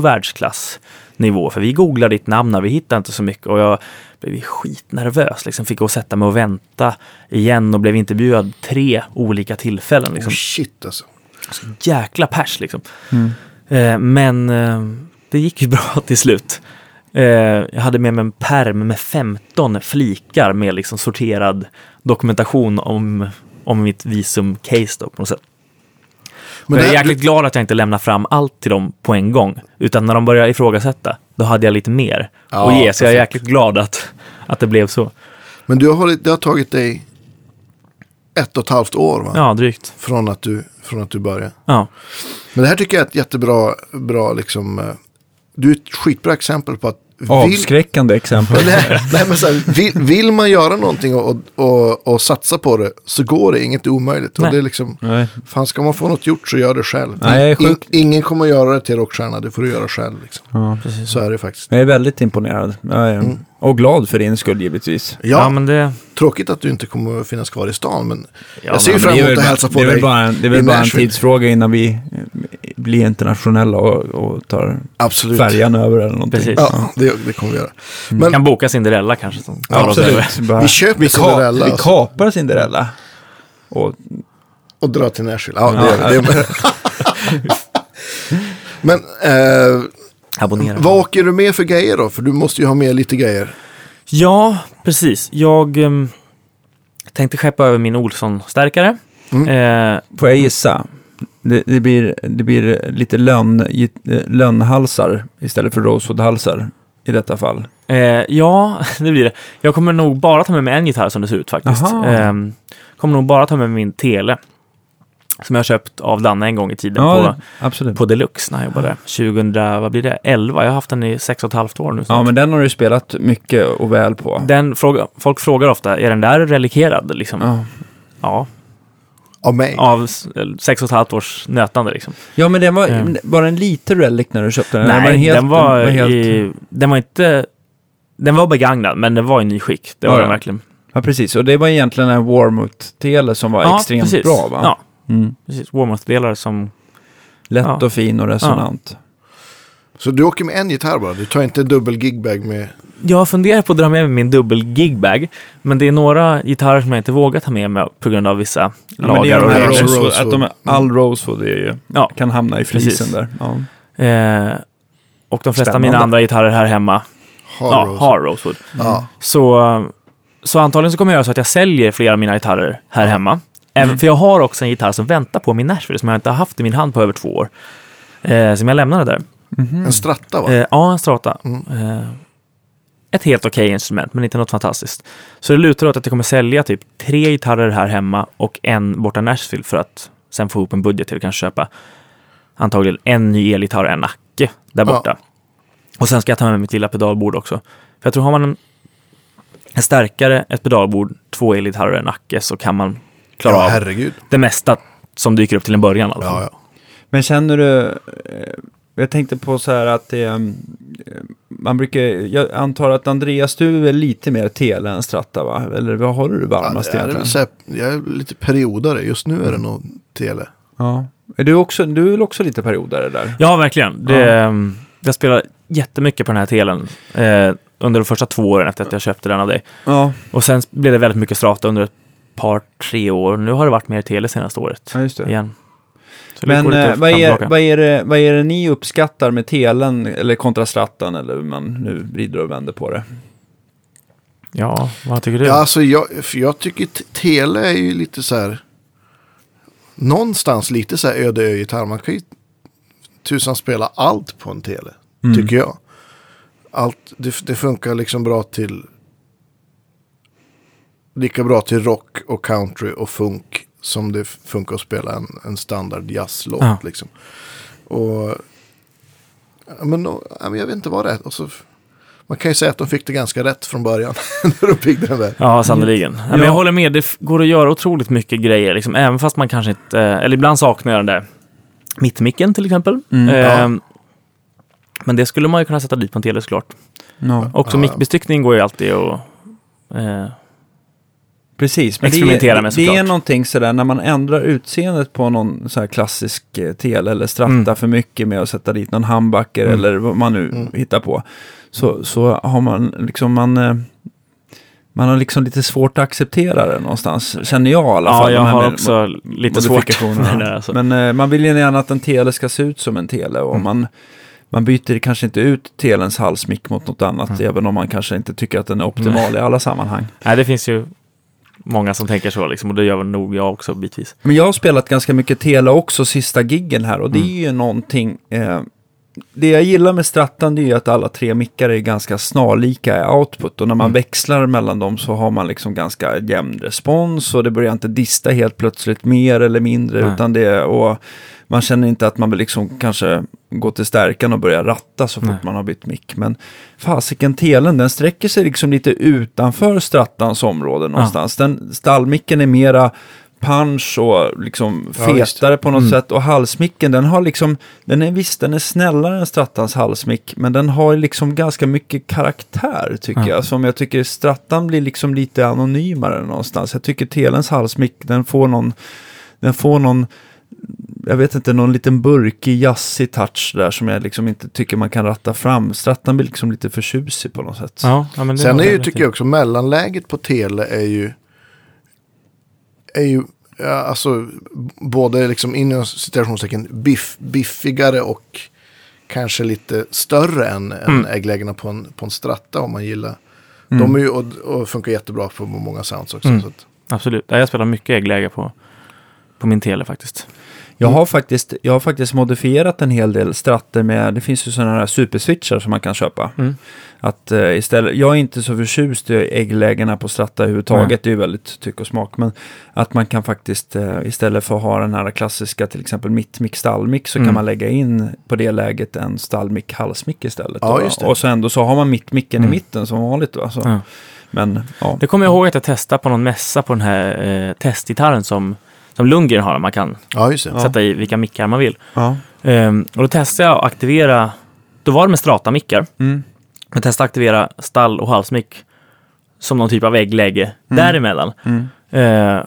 världsklassnivå? För vi googlade ditt namn här, vi hittade inte så mycket. Och jag blev skitnervös, liksom fick gå och sätta mig och vänta igen och blev intervjuad tre olika tillfällen. Liksom. Oh, shit alltså. Så jäkla pers liksom. Mm. Eh, men eh, det gick ju bra till slut. Eh, jag hade med mig en perm med 15 flikar med liksom sorterad dokumentation om, om mitt visum-case då på något sätt. Men jag är jäkligt glad att jag inte lämnar fram allt till dem på en gång. Utan när de börjar ifrågasätta, då hade jag lite mer Ja, att ge. Så jag är jäkligt glad att, att det blev så. Men du har, det har tagit dig ett och ett halvt år va? Ja, drygt. Från, att du, från att du började. Ja. Men det här tycker jag är ett jättebra, bra liksom, eh, du är ett skitbra exempel på att Avskräckande exempel. nej, nej, men så här, vill, vill man göra någonting och, och, och satsa på det så går det, inget är omöjligt. Och Nej. det är liksom, Nej. fan ska man få något gjort så gör det själv. Nej. In, ingen kommer att göra det till rockstjärna, det får du göra själv. Liksom. Ja. Precis. Så är det faktiskt. Jag är väldigt imponerad. Jag är, Och glad för din skull givetvis. Ja, Ja, men det... tråkigt att du inte kommer att finnas kvar i stan, men Ja, jag ser men fram det är emot att hälsa på Det är väl dig. bara en, det är väl bara en tidsfråga innan vi eh, blir internationella och, och tar Absolut. färjan över eller någonting. Precis. Ja, det, det kommer vi göra. Men kan boka Cinderella kanske. Som. Absolut. Bara, Vi köper vi, ka- Cinderella, vi alltså. kapar Cinderella. Och, och dra till Nashville. Ja, Ja, det, det, men eh, Abonnera. vad åker du med för grejer då? För du måste ju ha med lite grejer. Ja, precis. Jag ehm, tänkte skeppa över min Olsson-stärkare. Eh, får jag gissa? Det, det, blir, det blir lite lönn, eh, lönnhalsar istället för rosewoodhalsar i detta fall. eh, ja, det blir det. Jag kommer nog bara ta med mig en gitarr som det ser ut faktiskt. Eh, kommer nog bara ta med min Tele. Som jag har köpt av Danne en gång i tiden Ja, på, absolut. på Deluxe när jag jobbade. 2000, vad blir det? 11. Jag har haft den i sex och ett halvt år nu. Ja, snart. men den har du spelat mycket och väl på. Den fråga, folk frågar ofta, är den där relikerad? Liksom? Ja. Ja. Av mig. av sex och ett halvt års nötande liksom. ja, men den var, Mm. var den lite relic när du köpte den? Nej, den helt, den var, helt, i, den var inte... Den var begagnad, men den var i ny skick. Det Var var den? den verkligen. Ja, precis. Och det var egentligen en Warmouth-tele som var extremt precis. bra, va? Ja, Mm. precis. Warmouth-delar som... Lätt Ja. och fin och resonant. Så du åker med en gitarr bara? Du tar inte dubbel gigbag med... Jag funderar på att dra med mig min dubbel gigbag, men det är några gitarrer som jag inte vågar ta med mig på grund av vissa Ja, men det är lagar och. Rosewood. Rosewood, att de är, all Rosewood är ju, Ja, kan hamna i flisen Precis. där. Ja. eh, och de flesta av mina andra gitarrer här hemma Har ja, Rose. har Rosewood. Ja. Så, så antagligen så kommer jag göra så att jag säljer flera av mina gitarrer här hemma. Även, För jag har också en gitarr som väntar på min Nashville som jag inte har haft i min hand på över två år. Eh, som jag lämnade där. En stratta va? Eh, ja, en Strata. Mm. Eh, ett helt okej instrument, men inte något fantastiskt. Så det lutar åt att jag kommer sälja typ tre gitarrer här hemma och en borta Nashville för att sen få ihop en budget till att kanske köpa antagligen en ny elgitarr och en nacke där Ja. borta. Och sen ska jag ta med mitt lilla pedalbord också. För jag tror har man en, en stärkare, ett pedalbord, två elgitarrer och en nacke så kan man klara ja, av herregud. det mesta som dyker upp till en början. fall. Ja, ja. Men känner du, eh, jag tänkte på så här att det, eh, man brukar, jag antar att Andreas, du är lite mer tele än stratta va? Eller vad håller du Ja, varmast det är väl egentligen? jag är lite periodare. Just nu är det nog tele. Ja. Är du, också, du är väl också lite periodare där? Ja, verkligen. Det, ehm, Jag spelar jättemycket på den här telen eh, under de första två åren efter att jag köpte den av dig. Ja, Och sen blev det väldigt mycket strata under ett par, tre år. Nu har det varit mer tele senaste året ja just det. igen. Så Men eh, vad, är, tillbaka. vad, är det, vad är det ni uppskattar med telen eller kontra strattan eller hur man nu vrider och vänder på det? Ja, vad tycker du? Ja, alltså jag, för jag tycker tele är ju lite så här. Någonstans lite så här öde ö-gitarr. Man kan ju tusan spela allt på en tele. Mm. Tycker jag. Allt, det, det funkar liksom bra till. Lika bra till rock och country och funk. Som det funkar att spela en, en standard jazzlåt. Ja. Liksom. Och. ja, Men, ja, jag vet inte vad det är. Och så, man kan ju säga att de fick det ganska rätt från början. när de byggde den där. Ja, sannerligen. Ja. Men Ja. jag håller med, det går att göra otroligt mycket grejer, liksom, även fast man kanske inte, eh, eller ibland saknar jag den där mittmicken till exempel. Mm, Ehm, Men det skulle man ju kunna sätta dit på en tele såklart. Ja, Också Ja. mickbestyckning går ju alltid att eh, precis. Men Experimentera det, är- med Det är någonting sådär när man ändrar utseendet på någon så här klassisk eh, tele eller stratta Mm. för mycket med att sätta dit någon handbacker Mm. eller vad man nu Mm. hittar på. Så, så har man liksom, man, eh, man har liksom lite svårt att acceptera det någonstans, känner jag i alla fall. Ja, jag har med också lite svårt med det där. Alltså. Men eh, man vill ju gärna att en tele ska se ut som en tele och Mm. man, man byter kanske inte ut telens halsmick mot något annat, Mm. även om man kanske inte tycker att den är optimal i alla sammanhang. Nej, det finns ju många som tänker så liksom, och det gör nog jag också bitvis. Men jag har spelat ganska mycket tele också sista giggen här och det är Mm. ju någonting, eh, det jag gillar med Strattan det är ju att alla tre mickar är ganska snarlika i output och när man Mm. växlar mellan dem så har man liksom ganska jämn respons och det börjar inte dista helt plötsligt mer eller mindre Nej. utan det och man känner inte att man vill liksom kanske gå till stärkan och börja ratta så fort Nej. man har bytt mick. Men fasiken telen, den sträcker sig liksom lite utanför Strattans område någonstans. Den stallmicken är mera punch och liksom Ja, fetare på något Mm. sätt. Och halsmicken, den har liksom, den är visst, den är snällare än Strattans halsmick, men den har liksom ganska mycket karaktär tycker Ja. jag. Som jag tycker Strattan blir liksom lite anonymare någonstans. Jag tycker Telens halsmick, den får någon, den får någon, jag vet inte, någon liten burkig, jazzig touch där som jag liksom inte tycker man kan ratta fram. Strattan blir liksom lite för tjusig på något sätt. Ja, ja, men det Sen är ju, tycker jag också, mellanläget på tele är ju, är ju, ja, alltså, både liksom inom citationstecken biff, biffigare och kanske lite större än, än Mm. ägglägena på en, på en stratta om man gillar. Mm. De är ju, och, och funkar jättebra på många sounds också. Mm. Så att, Absolut. Ja, jag spelar mycket äggläge på, på min tele faktiskt. Jag har, faktiskt, jag har faktiskt modifierat en hel del stratter med, det finns ju sådana här superswitchar som man kan köpa. Mm. Att eh, istället, jag är inte så förtjust i ägglägena på stratta överhuvudtaget, det är ju väldigt tyck och smak. Men att man kan faktiskt, eh, istället för att ha den här klassiska, till exempel mittmick, stallmick, så Mm. kan man lägga in på det läget en stallmick, halsmick istället. Ja, det. och så ändå så har man mittmicken Mm. i mitten som vanligt. Va? Så, Ja. Men ja. Det kommer jag ihåg att jag testade på någon mässa på den här eh, testgitarren som, som Lundgren har. Man kan ja, just det. Ja. sätta i vilka mickar man vill. ja. Ehm, och då testade jag att aktivera, då var det med strata-mickar. Mm. Jag testade att aktivera stall och halsmick som någon typ av äggläge däremellan. Mm. Eh,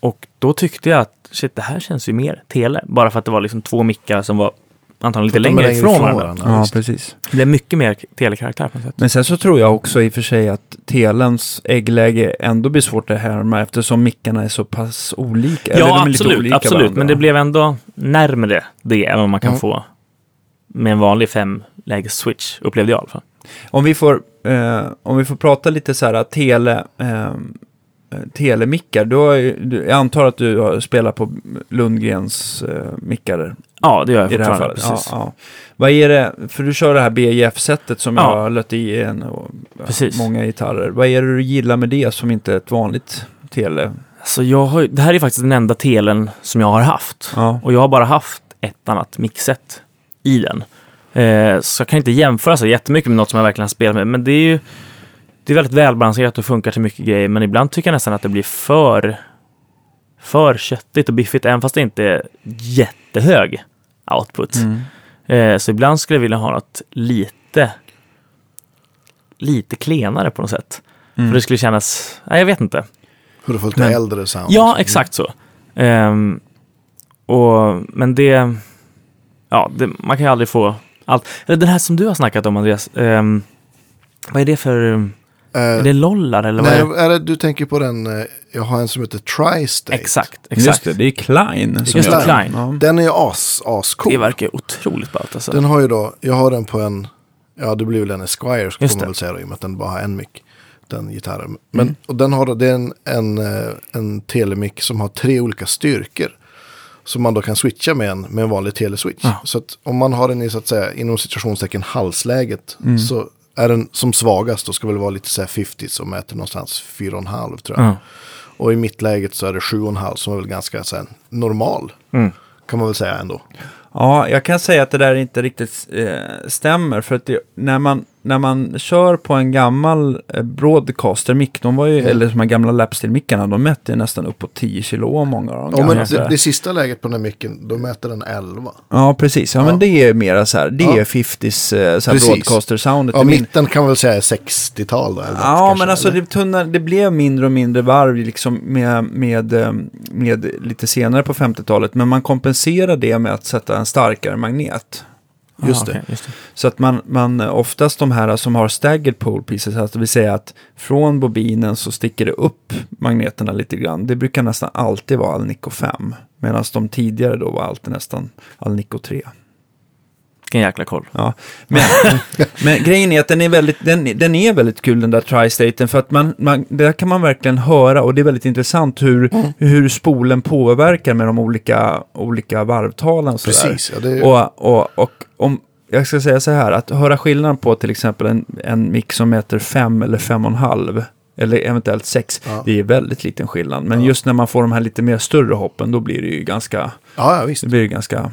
och då tyckte jag att shit, det här känns ju mer tele. Bara för att det var liksom två mickar som var antagligen lite är längre ifrån varandra. Ja, visst. precis. Det är mycket mer telekaraktär på något sätt. Men sen så tror jag också i och för sig att telens äggläge ändå blir svårt att härma eftersom mickarna är så pass olika. Eller de Ja, absolut. olika absolut. varandra. Men det blev ändå närmre det än vad man kan Mm. få med en vanlig femläges switch, upplevde jag i alla fall. Om vi får, eh, om vi får prata lite så här tele, eh, telemickar. Du har, jag antar att du har spelat på Lundgrens eh, mickar Ja, det gör jag i det här fallet. Ja, Precis. ja. Vad är det, för du kör det här BJF-sättet som Ja. jag har lött i en, och, Precis. många gitarrer. Vad är det du gillar med det som inte är ett vanligt tele? Så jag har, det här är faktiskt den enda telen som jag har haft. Ja. Och jag har bara haft ett annat mixet i den. Eh, så jag kan inte jämföra så jättemycket med något som jag verkligen har spelat med. Men det är ju det är väldigt välbalanserat och funkar till mycket grejer. Men ibland tycker jag nästan att det blir för, för köttigt och biffigt. Även fast det inte är jättehög output. Mm. Eh, så ibland skulle jag vilja ha något lite, lite klenare på något sätt. Mm. För det skulle kännas, nej jag vet inte. Hur du får lite äldre sound. Ja, exakt så. Ehm, och, men det, ja, det, man kan ju aldrig få allt. Eller den här som du har snackat om Andreas, ehm, vad är det för, Eh, är det lollar eller vad är det? är det, du tänker på den, eh, jag har en som heter Tri-State. Exakt, Just exakt. det, det är Klein. Som Just det, Klein. Ja. Den är ju as, ascool. Det verkar otroligt ballt alltså. Den har ju då, jag har den på en, ja det blir väl en Esquire ska Just man väl säga då, i och med att den bara har en mick. Den gitarren. Men, Mm. och den har då, det är en, en, eh, en telemick som har tre olika styrkor. Som man då kan switcha med en, med en vanlig teleswitch. Ja. Så att om man har den i så att säga inom situationstecken halsläget. Mm. Så är den som svagast och ska väl vara lite så här 50 som mäter någonstans 4,5 tror jag. Ja. Och i mittläget så är det 7,5 som är väl ganska så här, normal. Mm. Kan man väl säga ändå. Ja, jag kan säga att det där inte riktigt eh, stämmer. För att det, när, man, när man kör på en gammal eh, broadcaster-mick, de var ju, Mm. eller de här gamla lapsteel-mickarna, de mätte ju nästan uppåt 10 kilo många av dem. Ja, men gamla. det, det sista läget på den här micken, då mäter den 11. ja precis. Ja, Ja. men det är mera så här, det Ja. är 50s eh, broadcaster-soundet. Ja, min- mitten kan väl säga är 60-tal då? eller Ja, kanske, men alltså eller? det, tunna, det blev mindre och mindre varv liksom med, med, eh, med lite senare på 50-talet. Men man kompenserar det med att sätta en starkare magnet. Just Ah, det. just det. Så att man, man oftast de här som har staggered pole pieces, alltså det vill säga att från bobinen så sticker det upp magneterna lite grann. Det brukar nästan alltid vara Alnico 5. Medan de tidigare då var alltid nästan Alnico 3. Vilken jäkla koll. Ja. Men, men grejen är att den är väldigt, den, den är väldigt kul den där tri-staten för att man, man, där kan man verkligen höra och det är väldigt intressant hur, hur spolen påverkar med de olika, olika varvtalen. sådär. Precis, ja, är, Och, och, och om, jag ska säga så här, att höra skillnaden på till exempel en, en mix som mäter 5 eller 5,5 eller eventuellt 6, Ja. det är väldigt liten skillnad. Men Ja. just när man får de här lite mer större hoppen, då blir det ju ganska, Ja, ja visst. det blir ganska,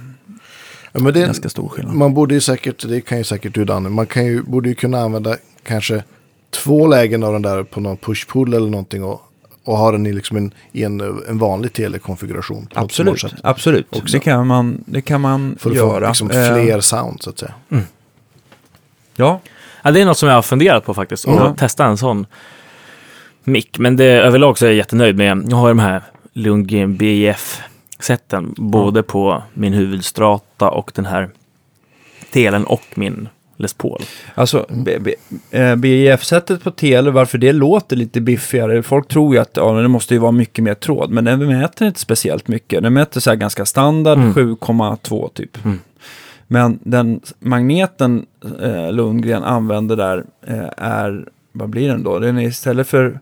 Ja, men det, ganska stor skillnad. man borde ju säkert, det kan ju säkert du Danne, man kan ju, borde ju kunna använda kanske två lägen av den där på någon push-pull eller någonting och, och ha den i, liksom en, i en, en vanlig telekonfiguration. Absolut, absolut. också. Det kan man, det kan man För att göra. få liksom Eh, fler sound så att säga. Ja, Ja, det är något som jag har funderat på faktiskt. Att Ja. testa en sån mick. Men det överlag så är jag jättenöjd med. Jag har de här Lundgren BIF-sätten. Både på min huvudstrata och den här telen och min Les Paul. Alltså, B- B- eh, BIF-sättet på tele, varför det låter lite biffigare. Folk tror ju att ja, det måste ju vara mycket mer tråd, men den mäter inte speciellt mycket. Den mäter så här ganska standard, Mm. 7,2 typ. Mm. Men den magneten eh, Lundgren använder där eh, är, vad blir den då? Den är istället för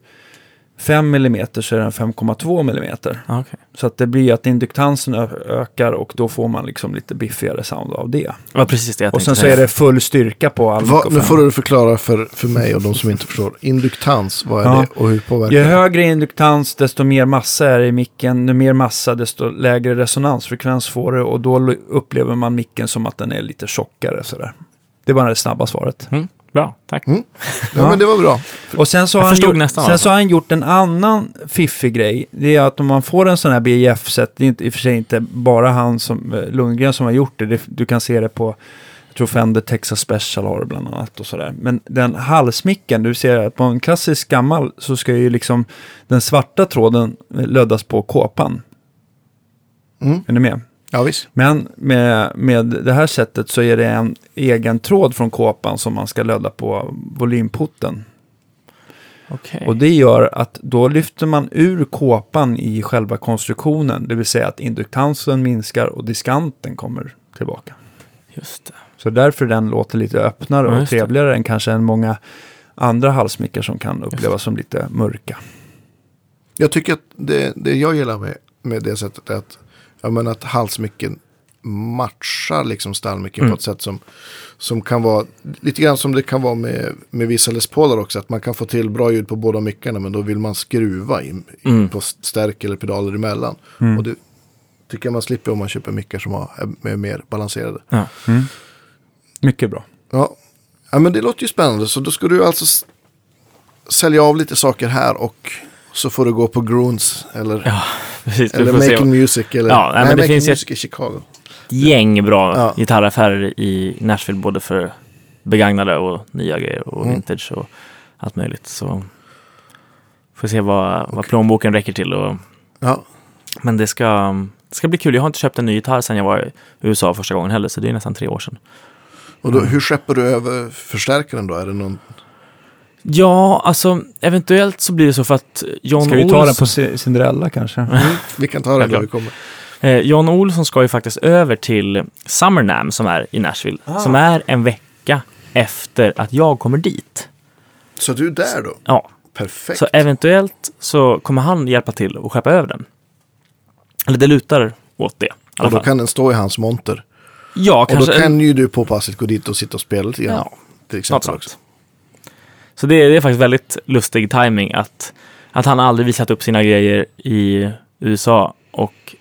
5 mm så är den 5,2 mm. Okay. Så att det blir att induktansen ökar och då får man liksom lite biffigare sound av det. Det var precis det jag Och sen så är det full styrka på all Va, nu får du förklara för, för mig och de som inte förstår. Induktans, vad är Ja. det och hur påverkar Ju det? högre induktans, desto mer massa är det i micken. Ju mer massa, desto lägre resonansfrekvens får du. Och då upplever man micken som att den är lite tjockare. Sådär. Det var det snabba svaret. Mm, bra, tack. Mm. Ja, men det var bra. Och sen så, har han, gjort, nästan sen alltså. så har han gjort en annan fiffig grej. Det är att om man får en sån här BIF-set, det är inte, i och för sig inte bara han som, eh, Lundgren som har gjort det. det. Du kan se det på, jag tror Fender Texas Special har det bland annat och sådär. Men den halsmicken, du ser att på en klassisk gammal så ska ju liksom den svarta tråden löddas på kåpan. Mm. Är ni med? Ja, visst. Men med, med det här sättet så är det en egen tråd från kåpan som man ska lödda på volymputten. Okej. Och det gör att då lyfter man ur kåpan i själva konstruktionen. Det vill säga att induktansen minskar och diskanten kommer tillbaka. Just det. Så därför den låter lite öppnare Ja, och trevligare än kanske än många andra halsmickar som kan upplevas som lite mörka. Jag tycker att det, det jag gillar med, med det sättet är att, jag menar att halsmicken matchar liksom stallmicken Mm. på ett sätt som, som kan vara lite grann som det kan vara med, med vissa Les Paular också. Att man kan få till bra ljud på båda mickarna men då vill man skruva in, in Mm. på stärk eller pedaler emellan. Mm. Och det tycker jag man slipper om man köper mickar som har, är, mer balanserade. Ja. Mycket bra. Ja. ja, men det låter ju spännande. Så då ska du alltså sälja av lite saker här och så får du gå på Groons eller, ja, precis. Eller. Making Music. Eller, Ja, nej, men det finns Music i Chicago. ett gäng bra Ja. gitarraffärer i Nashville, både för begagnade och nya grejer och Mm. vintage och allt möjligt. Så får se vad, vad plånboken räcker till. Och, Ja, men det ska, det ska bli kul. Jag har inte köpt en ny gitarr sedan jag var i USA första gången heller, så det är nästan tre år sedan. och då, hur skeppar du över förstärkaren då? Är det någon... Ja, alltså eventuellt så blir det så för att John Ska vi ta den Olsson, på Cinderella kanske? Vi kan ta det när vi kommer. eh, John Olsson ska ju faktiskt över till Summernam som är i Nashville, Ah. som är en vecka efter att jag kommer dit. Så du är där då? Ja, Perfekt. Så eventuellt så kommer han hjälpa till och skeppa över den. Eller det lutar åt det. Och då fall. kan den stå i hans monter. ja, Och kanske. då kan ju du påpassligt gå dit och sitta och spela lite grann. Ja, till exempel sånt. Så det, det är faktiskt väldigt lustig timing att, att han aldrig visat upp sina grejer i USA och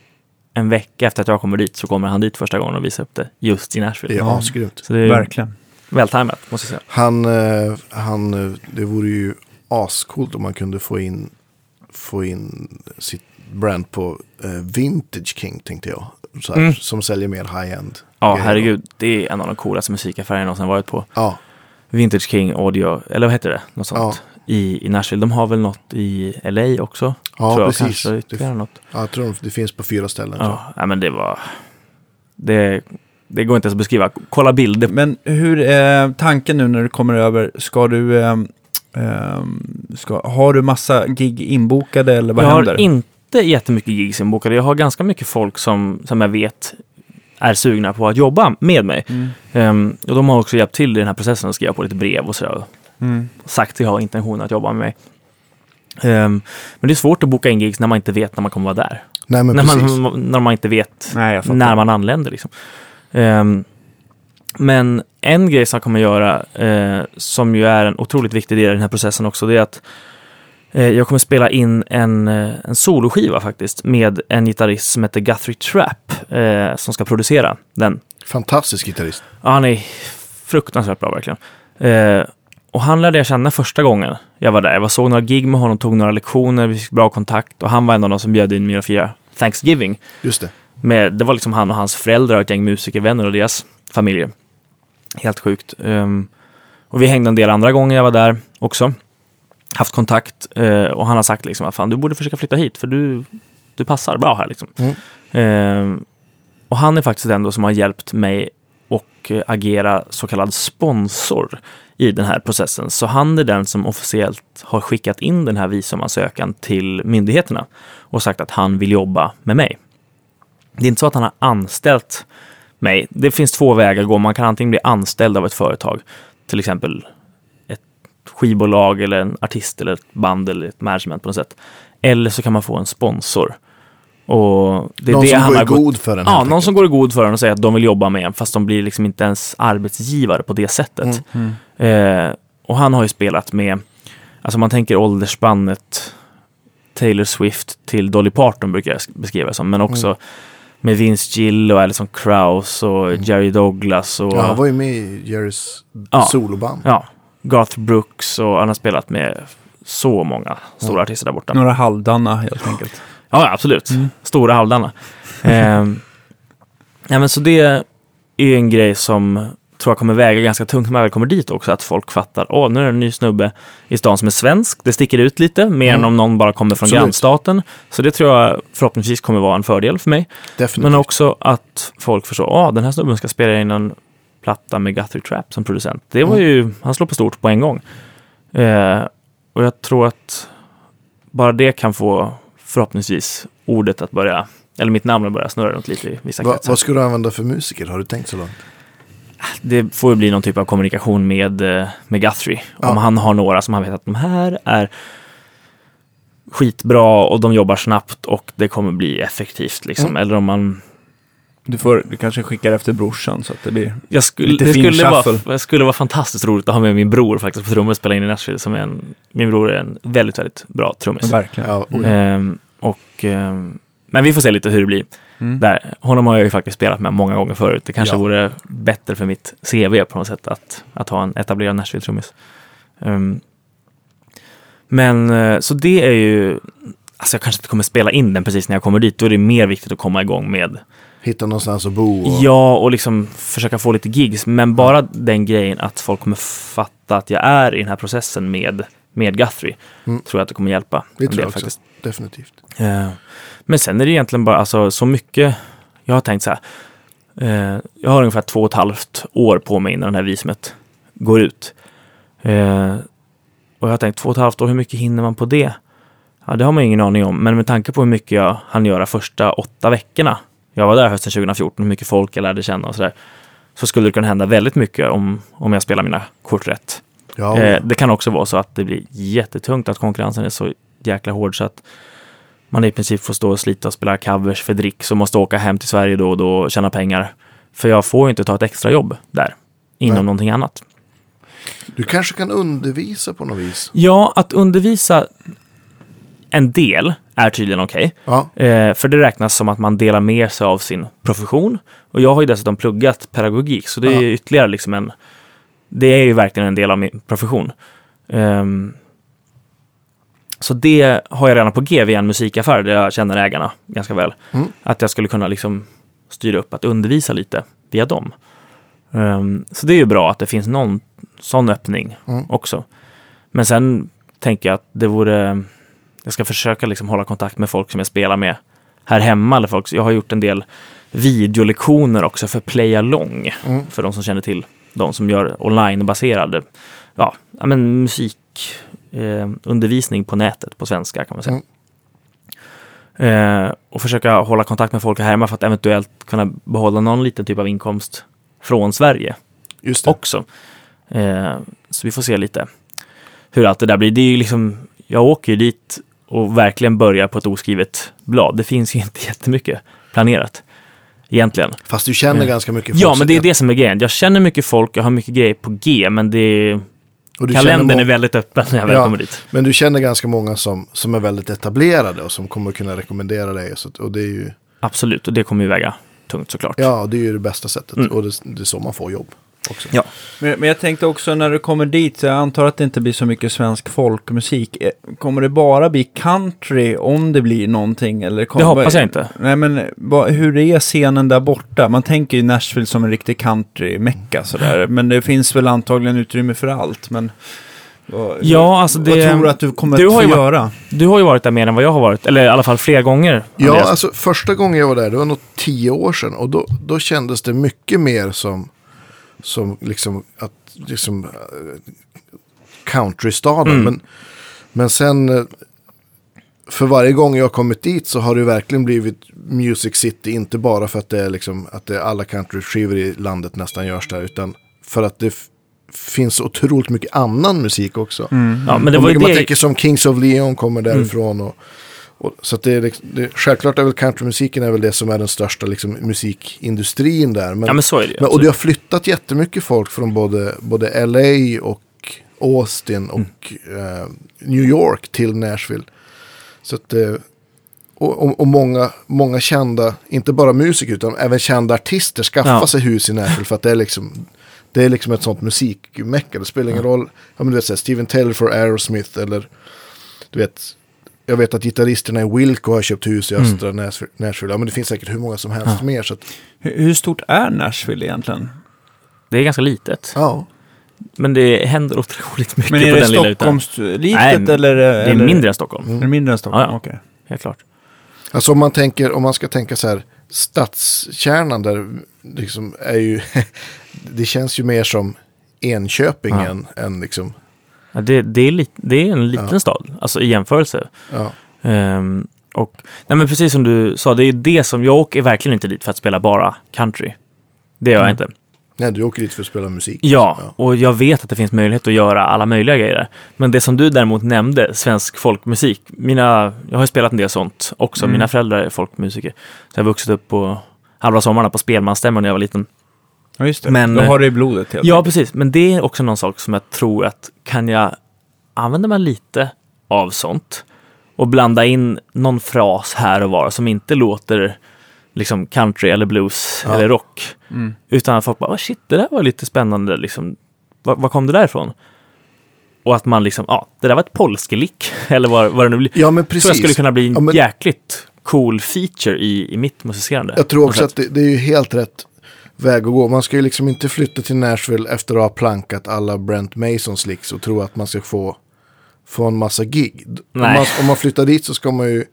en vecka efter att jag kommer dit så kommer han dit första gången och visar upp det just i Nashville. Det är Ja. asgrymt. Så det är Verkligen. vältajmat, måste jag säga. Han, eh, han, eh, det vore ju ascoolt om man kunde få in, få in sitt brand på eh, Vintage King tänkte jag. Så här, Mm. Som säljer mer high-end. Ja, herregud. Det är en av de coolaste musikaffärerna jag någonsin varit på. Ja, Vintage King Audio, eller vad heter det? Något sånt. I, I Nashville. De har väl något i LA också? ja tror jag. precis. Kanske något. ja, jag tror det finns på fyra ställen. jag. Ja, nej, men det var... Det, det går inte ens att beskriva. Kolla bilder. Men hur är tanken nu när du kommer över? Ska du... ehm, ska, har du massa gig inbokade eller vad jag händer? har inte jättemycket gigs inbokade. Jag har ganska mycket folk som, som jag vet är sugna på att jobba med mig. Mm. Ehm, och de har också hjälpt till i den här processen och skriva på lite brev och sådär. Mm. Sagt att jag har intention att jobba med mig. Ehm, men det är svårt att boka in gigs när man inte vet när man kommer vara där. Nej, När precis. man, när man inte vet Nej, när man anländer. Liksom. Ehm, Men en grej som jag kommer göra, eh, som ju är en otroligt viktig del i den här processen också, det är att jag kommer spela in en, eh, en soloskiva faktiskt med en gitarrist som heter Guthrie Trapp eh, som ska producera den. Fantastisk gitarrist. Ja, han är fruktansvärt bra verkligen. Eh, och han lärde jag känna första gången jag var där. Jag var såg några gig med honom, tog några lektioner, vi fick bra kontakt och han var en av de som bjöd in mig att fira Thanksgiving. Just det. Med, det var liksom han och hans föräldrar och ett gäng musikervänner och deras familjer. Helt sjukt. Um, och vi hängde en del andra gånger jag var där också. Haft kontakt uh, och han har sagt liksom att fan, du borde försöka flytta hit för du, du passar bra här liksom. Mm. Um, och han är faktiskt den som har hjälpt mig och agera så kallad sponsor i den här processen. Så han är den som officiellt har skickat in den här visumansökan till myndigheterna och sagt att han vill jobba med mig. Det är inte så att han har anställt mig. Det finns två vägar att gå. Man kan antingen bli anställd av ett företag, till exempel skivbolag eller en artist eller ett band eller ett management på något sätt. Eller så kan man få en sponsor. Och det är Någon det som han går i god för den. Ja, någon som går i god för en och säger att de vill jobba med en, fast de blir liksom inte ens arbetsgivare på det sättet. Mm. Eh, och han har ju spelat med, alltså man tänker åldersspannet Taylor Swift till Dolly Parton brukar jag beskriva det som, men också Mm. med Vince Gill och Alison Krauss och Jerry Douglas och Ja, han var ju med i Jerrys soloband. ja, Garth Brooks och han har spelat med så många stora Mm. artister där borta. Några halvdana helt enkelt. Ja, absolut. Stora halvdarna. Ehm, ja, men så det är en grej som tror jag kommer väga ganska tungt när man väl kommer dit också. Att folk fattar, åh, nu är det en ny snubbe i stan som är svensk. Det sticker ut lite, mer Mm. än om någon bara kommer från Absolut. grannstaten. Så det tror jag förhoppningsvis kommer vara en fördel för mig. Definitivt. Men också att folk förstår, åh, den här snubben ska spela in en platta med Guthrie Trapp som producent. Det var Mm. ju, han slår på stort på en gång. Eh, och jag tror att bara det kan få förhoppningsvis ordet att börja, eller mitt namn att börja snurra runt lite i vissa Va, kretsar. vad ska du använda för musiker? Har du tänkt så långt? Det får ju bli någon typ av kommunikation med, eh, med Guthrie. Ja. Om han har några som han vet att de här är skitbra och de jobbar snabbt och det kommer bli effektivt liksom. Mm. Eller om man Du, får, du kanske skickar efter brorsan så att det blir... Jag skulle, Lite det, fin skulle vara, shuffle. det skulle vara fantastiskt roligt att ha med min bror faktiskt på trummor och spela in i Nashville. Som är en, min bror är en väldigt, väldigt bra trummis. Verkligen. Ja. Ehm, och, ehm, men vi får se lite hur det blir. Mm. Där. Honom har jag ju faktiskt spelat med många gånger förut. Det kanske Ja. vore bättre för mitt CV på något sätt att, att ha en etablerad Nashville-trummis. Ehm, men eh, så det är ju, alltså jag kanske inte kommer spela in den precis när jag kommer dit. Då är det mer viktigt att komma igång med Hitta någonstans att bo. Och... Ja, och liksom försöka få lite gigs. Men bara den grejen att folk kommer fatta att jag är i den här processen med, med Guthrie. Mm. Tror jag att det kommer hjälpa. Det tror jag också. Definitivt. Eh, Men sen är det egentligen bara alltså, så mycket. Jag har tänkt så här. eh, Jag har ungefär två och ett halvt år på mig innan det här visumet går ut. Eh, Och jag har tänkt två och ett halvt år, hur mycket hinner man på det? Ja, det har man ingen aning om. Men med tanke på hur mycket jag hann göra första åtta veckorna. Jag var där hösten 2014, hur mycket folk jag lärde känna och sådär. Så skulle det kunna hända väldigt mycket om, om jag spelar mina kort rätt. Ja, Eh, det kan också vara så att det blir jättetungt, att konkurrensen är så jäkla hård så att man i princip får stå och slita och spela covers för dricks och måste åka hem till Sverige då och då och tjäna pengar. För jag får ju inte ta ett extra jobb där, inom Nej. någonting annat. Du kanske kan undervisa på något vis. Ja, att undervisa en del är tydligen okej. Ja, Eh, för det räknas som att man delar med sig av sin profession. Och jag har ju dessutom pluggat pedagogik, så det är ytterligare liksom en... Det är ju verkligen en del av min profession. Ehm, så det har jag redan på G via en musikaffär där jag känner ägarna ganska väl. Mm. Att jag skulle kunna liksom styra upp att undervisa lite via dem. Ehm, så det är ju bra att det finns någon sån öppning Mm. också. Men sen tänker jag att det vore... Jag ska försöka liksom hålla kontakt med folk som jag spelar med här hemma. Eller folk. Jag har gjort en del videolektioner också för Play Along. Mm. För de som känner till de som gör onlinebaserade ja, men musikundervisning eh, på nätet på svenska kan man säga. Eh, och försöka hålla kontakt med folk här hemma för att eventuellt kunna behålla någon liten typ av inkomst från Sverige just det. också. Eh, så vi får se lite hur allt det där blir. Det är ju liksom, jag åker ju dit och verkligen börjar på ett oskrivet blad. Det finns ju inte jättemycket planerat. egentligen. Fast du känner Ja. ganska mycket folk. Ja, men det är det som är grejen. Jag känner mycket folk, jag har mycket grejer på G, men det är... kalendern är väldigt öppen när jag väl Ja. kommer dit. Men du känner ganska många som, som är väldigt etablerade och som kommer kunna rekommendera dig. Så, och det är ju, Absolut, och det kommer ju väga tungt såklart. ja, det är ju det bästa sättet. Mm. Och det, det är så man får jobb också. Ja. Men, men jag tänkte också när du kommer dit, så jag antar att det inte blir så mycket svensk folkmusik. Eh, Kommer det bara bli country om det blir någonting? Eller kom, Det hoppas jag inte. Nej, men vad, hur är scenen där borta? Man tänker ju Nashville som en riktig country-mecka sådär. Men det finns väl antagligen utrymme för allt. Men Ja, alltså det... vad tror du att du kommer du att har få ju varit- göra? Du har ju varit där mer än vad jag har varit, eller i alla fall flera gånger. Ja, alltså första gången jag var där, det var nog tio år sedan. Och då, då kändes det mycket mer som, som liksom, att, liksom eh, countrystaden. Mm. Men, men sen, eh, för varje gång jag har kommit dit så har det verkligen blivit Music City. Inte bara för att det är liksom, att det är alla countryskivor i landet nästan görs där. Utan för att det finns otroligt mycket annan musik också. ja, men det var man det... Mm. tänker som Kings of Leon kommer därifrån. Och, och, så att det är, liksom- det, självklart är väl countrymusiken är väl det som är den största liksom, musikindustrin där. Men, Ja, men så är det men, och det har flyttat jättemycket folk från både, både LA och Austin och Mm. eh, New York till Nashville. Så att, eh, och, och, och många, många kända, inte bara musiker utan även kända artister skaffar Ja. sig hus i Nashville för att det är liksom det är liksom ett sånt musikmecka. Det spelar ingen roll. Ja, men du vet, så här, Steven Taylor för Aerosmith eller du vet. Jag vet att gitarristerna i Wilco har köpt hus i Mm. östra Nashville. Nashville. Ja, men det finns säkert hur många som helst mer. Så att, Hur, hur stort är Nashville egentligen? Det är ganska litet. ja. Men det händer otroligt mycket Men på är det den lilla ytan. Stockholmslitet Nej, eller? Det är eller, mindre än Stockholm, Mm. Är det mindre än Stockholm? Ja, ja. Okej. helt klart. Alltså om man tänker, om man ska tänka så här, stadskärnan där liksom är ju, det känns ju mer som Enköping Ja. än, än liksom, Ja, det, det, är lit, det är en liten Ja. stad, alltså i jämförelse. ja. Ehm, och, nej men precis som du sa, det är det som, jag åker verkligen inte dit för att spela bara country. Det gör jag Mm. inte. Nej, du åker dit för att spela musik. Ja, och jag vet att det finns möjlighet att göra alla möjliga grejer. Men det som du däremot nämnde, svensk folkmusik. Mina, jag har spelat en del sånt också. Mm. Mina föräldrar är folkmusiker. Så jag har vuxit upp på halva sommarna på spelmansstämmor när jag var liten. Ja, just det. Men, eh, har det i blodet helt Ja, precis. Men det är också någon sak som jag tror att kan jag använda mig lite av sånt och blanda in någon fras här och var som inte låter liksom country eller blues Ja. eller rock. Mm. Utan att folk bara, "Ah, shit, det där var lite spännande, liksom. Var, var kom det där ifrån? Och att man liksom, ja, det där var ett polskelick, eller vad, vad det nu blir. Ja, men Tror jag skulle precis. kunna bli en Ja, men- jäkligt cool feature i, i mitt musicerande. Jag tror också att det, det är ju helt rätt väg att gå. Man ska ju liksom inte flytta till Nashville efter att ha plankat alla Brent Masons licks och tro att man ska få, få en massa gig. Om man, om man flyttar dit så ska man ju,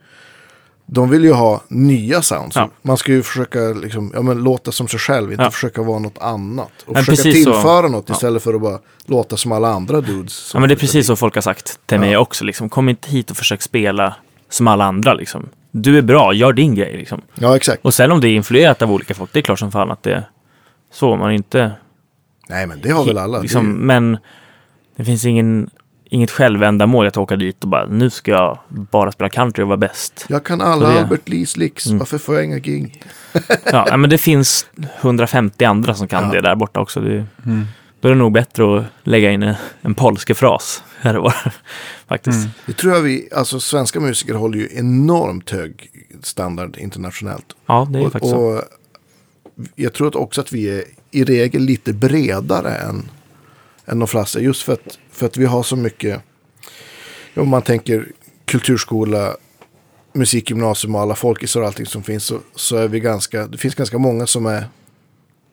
de vill ju ha nya sounds. Ja. Man ska ju försöka liksom, ja, men låta som sig själv, inte Ja. försöka vara något annat. Och Men försöka precis så- tillföra något istället för att bara låta som alla andra dudes. Ja, men det är precis dit. så folk har sagt till mig också. Liksom. Kom inte hit och försök spela som alla andra. Liksom. Du är bra, gör din grej. Liksom. Ja, exakt. Och sen om det är influerat av olika folk, det är klart som fan att det så. Man inte... Nej, men det har väl alla. Det är Liksom, ju- men det finns ingen, inget självändamål att åka dit och bara nu ska jag bara spela country och vara bäst. Jag kan alla det- Albert Lees licks, Mm. varför får jag inga gig? Ja, men det finns 150 andra som kan Ja. det där borta också. Det, Mm. då är det nog bättre att lägga in en, en polskefras här och var. Faktiskt. Mm. Det tror jag vi, alltså svenska musiker håller ju enormt hög standard internationellt. Ja, det är och, faktiskt så. Jag tror att också att vi är i regel lite bredare än, än de flesta. Just för att, för att vi har så mycket, om man tänker kulturskola, musikgymnasium och alla folkisar och allting som finns så, så är vi ganska, det finns ganska många som är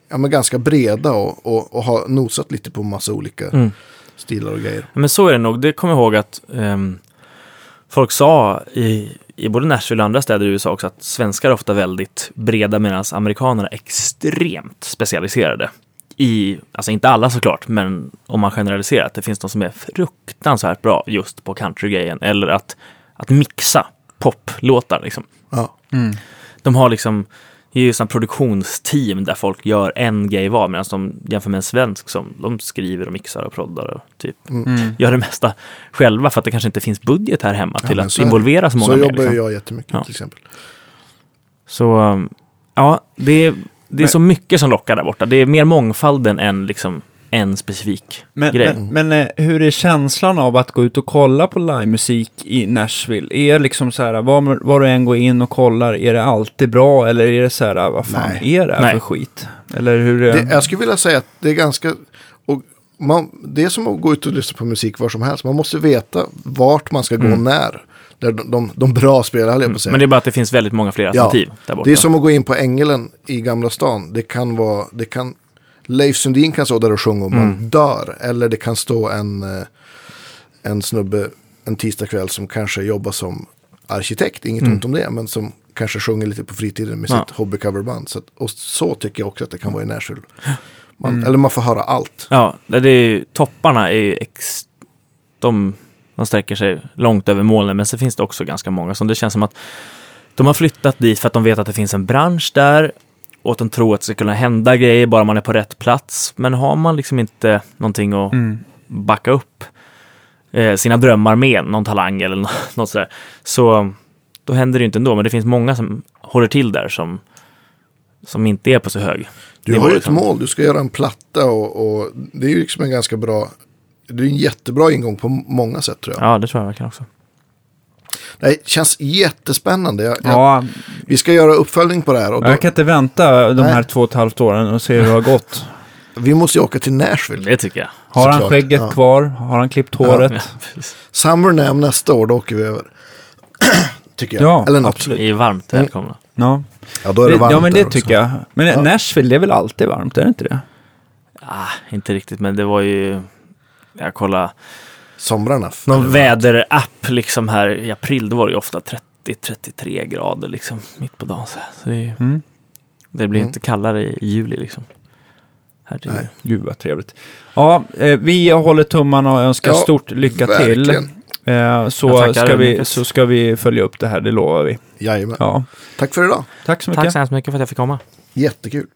ja, men ganska breda och, och, och har nosat lite på massa olika Mm. stilar och grejer. Men så är det nog. Det kommer jag ihåg att ehm, folk sa i, i både Nashville och andra städer i USA också att svenskar är ofta väldigt breda medan amerikaner är extremt specialiserade. I, alltså inte alla såklart, men om man generaliserar att det finns de som är fruktansvärt bra just på countrygrejen eller att, att mixa poplåtar liksom. Ja. Mm. De har liksom det är ju sådana produktionsteam där folk gör en grej var medan de jämför med en svensk som de skriver och mixar och proddar och typ Mm. gör det mesta själva för att det kanske inte finns budget här hemma Ja, till men att så involvera så många Så mer. jobbar ju Liksom. jag jättemycket Ja. till exempel. Så um, Ja, det är, det är Men- så mycket som lockar där borta. Det är mer mångfalden än liksom en specifik Men, grej. men, men eh, hur är känslan av att gå ut och kolla på livemusik i Nashville? Är liksom så här, var, var du än går in och kollar, är det alltid bra eller är det så här, vad fan Nej. är det här Nej. för skit? Eller hur är Det, jag skulle vilja säga att det är ganska... Och man, det är som att gå ut och lyssna på musik var som helst. Man måste veta vart man ska gå när. Där de, de, de bra spelar, höll jag på att säga. Men det är bara att det finns väldigt många fler Ja, alternativ där borta. Det är som att gå in på Ängelen i Gamla stan. Det kan vara, det kan, Leif Sundin kan stå där och sjunga och man Mm. dör. Eller det kan stå en, eh, en snubbe en tisdagkväll som kanske jobbar som arkitekt. Inget ont om det, men som kanske sjunger lite på fritiden med Mm. Ja. sitt hobbycoverband. Så, att- och så tycker jag också att det kan vara i Nashville. Man, Eller man får höra allt. Ja, det är ju, topparna är ju ex, de, de sträcker sig långt över molnen, men så finns det också ganska många som det känns som att de har flyttat dit för att de vet att det finns en bransch där och att de tror att det ska kunna hända grejer bara man är på rätt plats. Men har man liksom inte någonting att Mm. backa upp eh, sina drömmar med, någon talang eller nå- något sådär, så då händer det ju inte ändå. Men det finns många som håller till där som, som inte är på så hög Du har ju ett liksom. mål, du ska göra en platta och, och det är ju liksom en ganska bra, det är en jättebra ingång på många sätt tror jag. Ja, det tror jag verkligen också. Det känns jättespännande. Jag, jag, Ja, Vi ska göra uppföljning på det här. Och då, jag kan inte vänta de Nej. här två och ett halvt åren och se hur det har gått. Vi måste ju åka till Nashville. Det tycker jag. Har han skägget ja. kvar? Har han klippt håret? Ja. Summer nästa år, då åker vi över. Tycker jag. Ja, Eller något. absolut. Ni är varmt Mm. välkomna. Ja, Ja, då är det varmt ja men det tycker jag. Men Ja. Nashville, det är väl alltid varmt, är det inte det? Ah, inte riktigt, men det var ju... Jag kollade Somrarna. någon väderapp liksom här i april. Då var det ju ofta 30-33 grader liksom mitt på dagen. Så så det, är ju- Mm. det blir Mm. inte kallare i, juli liksom. Herregud. Nej. Gud vad trevligt. Ja, eh, vi håller tummarna och önskar Ja, stort lycka till. Verkligen. Eh, Jag så, ska vi, så ska vi följa upp det här, det lovar vi. Jajamän. Ja, Tack för idag. tack så mycket. Tack så hemskt mycket för att jag fick komma. Jättekul.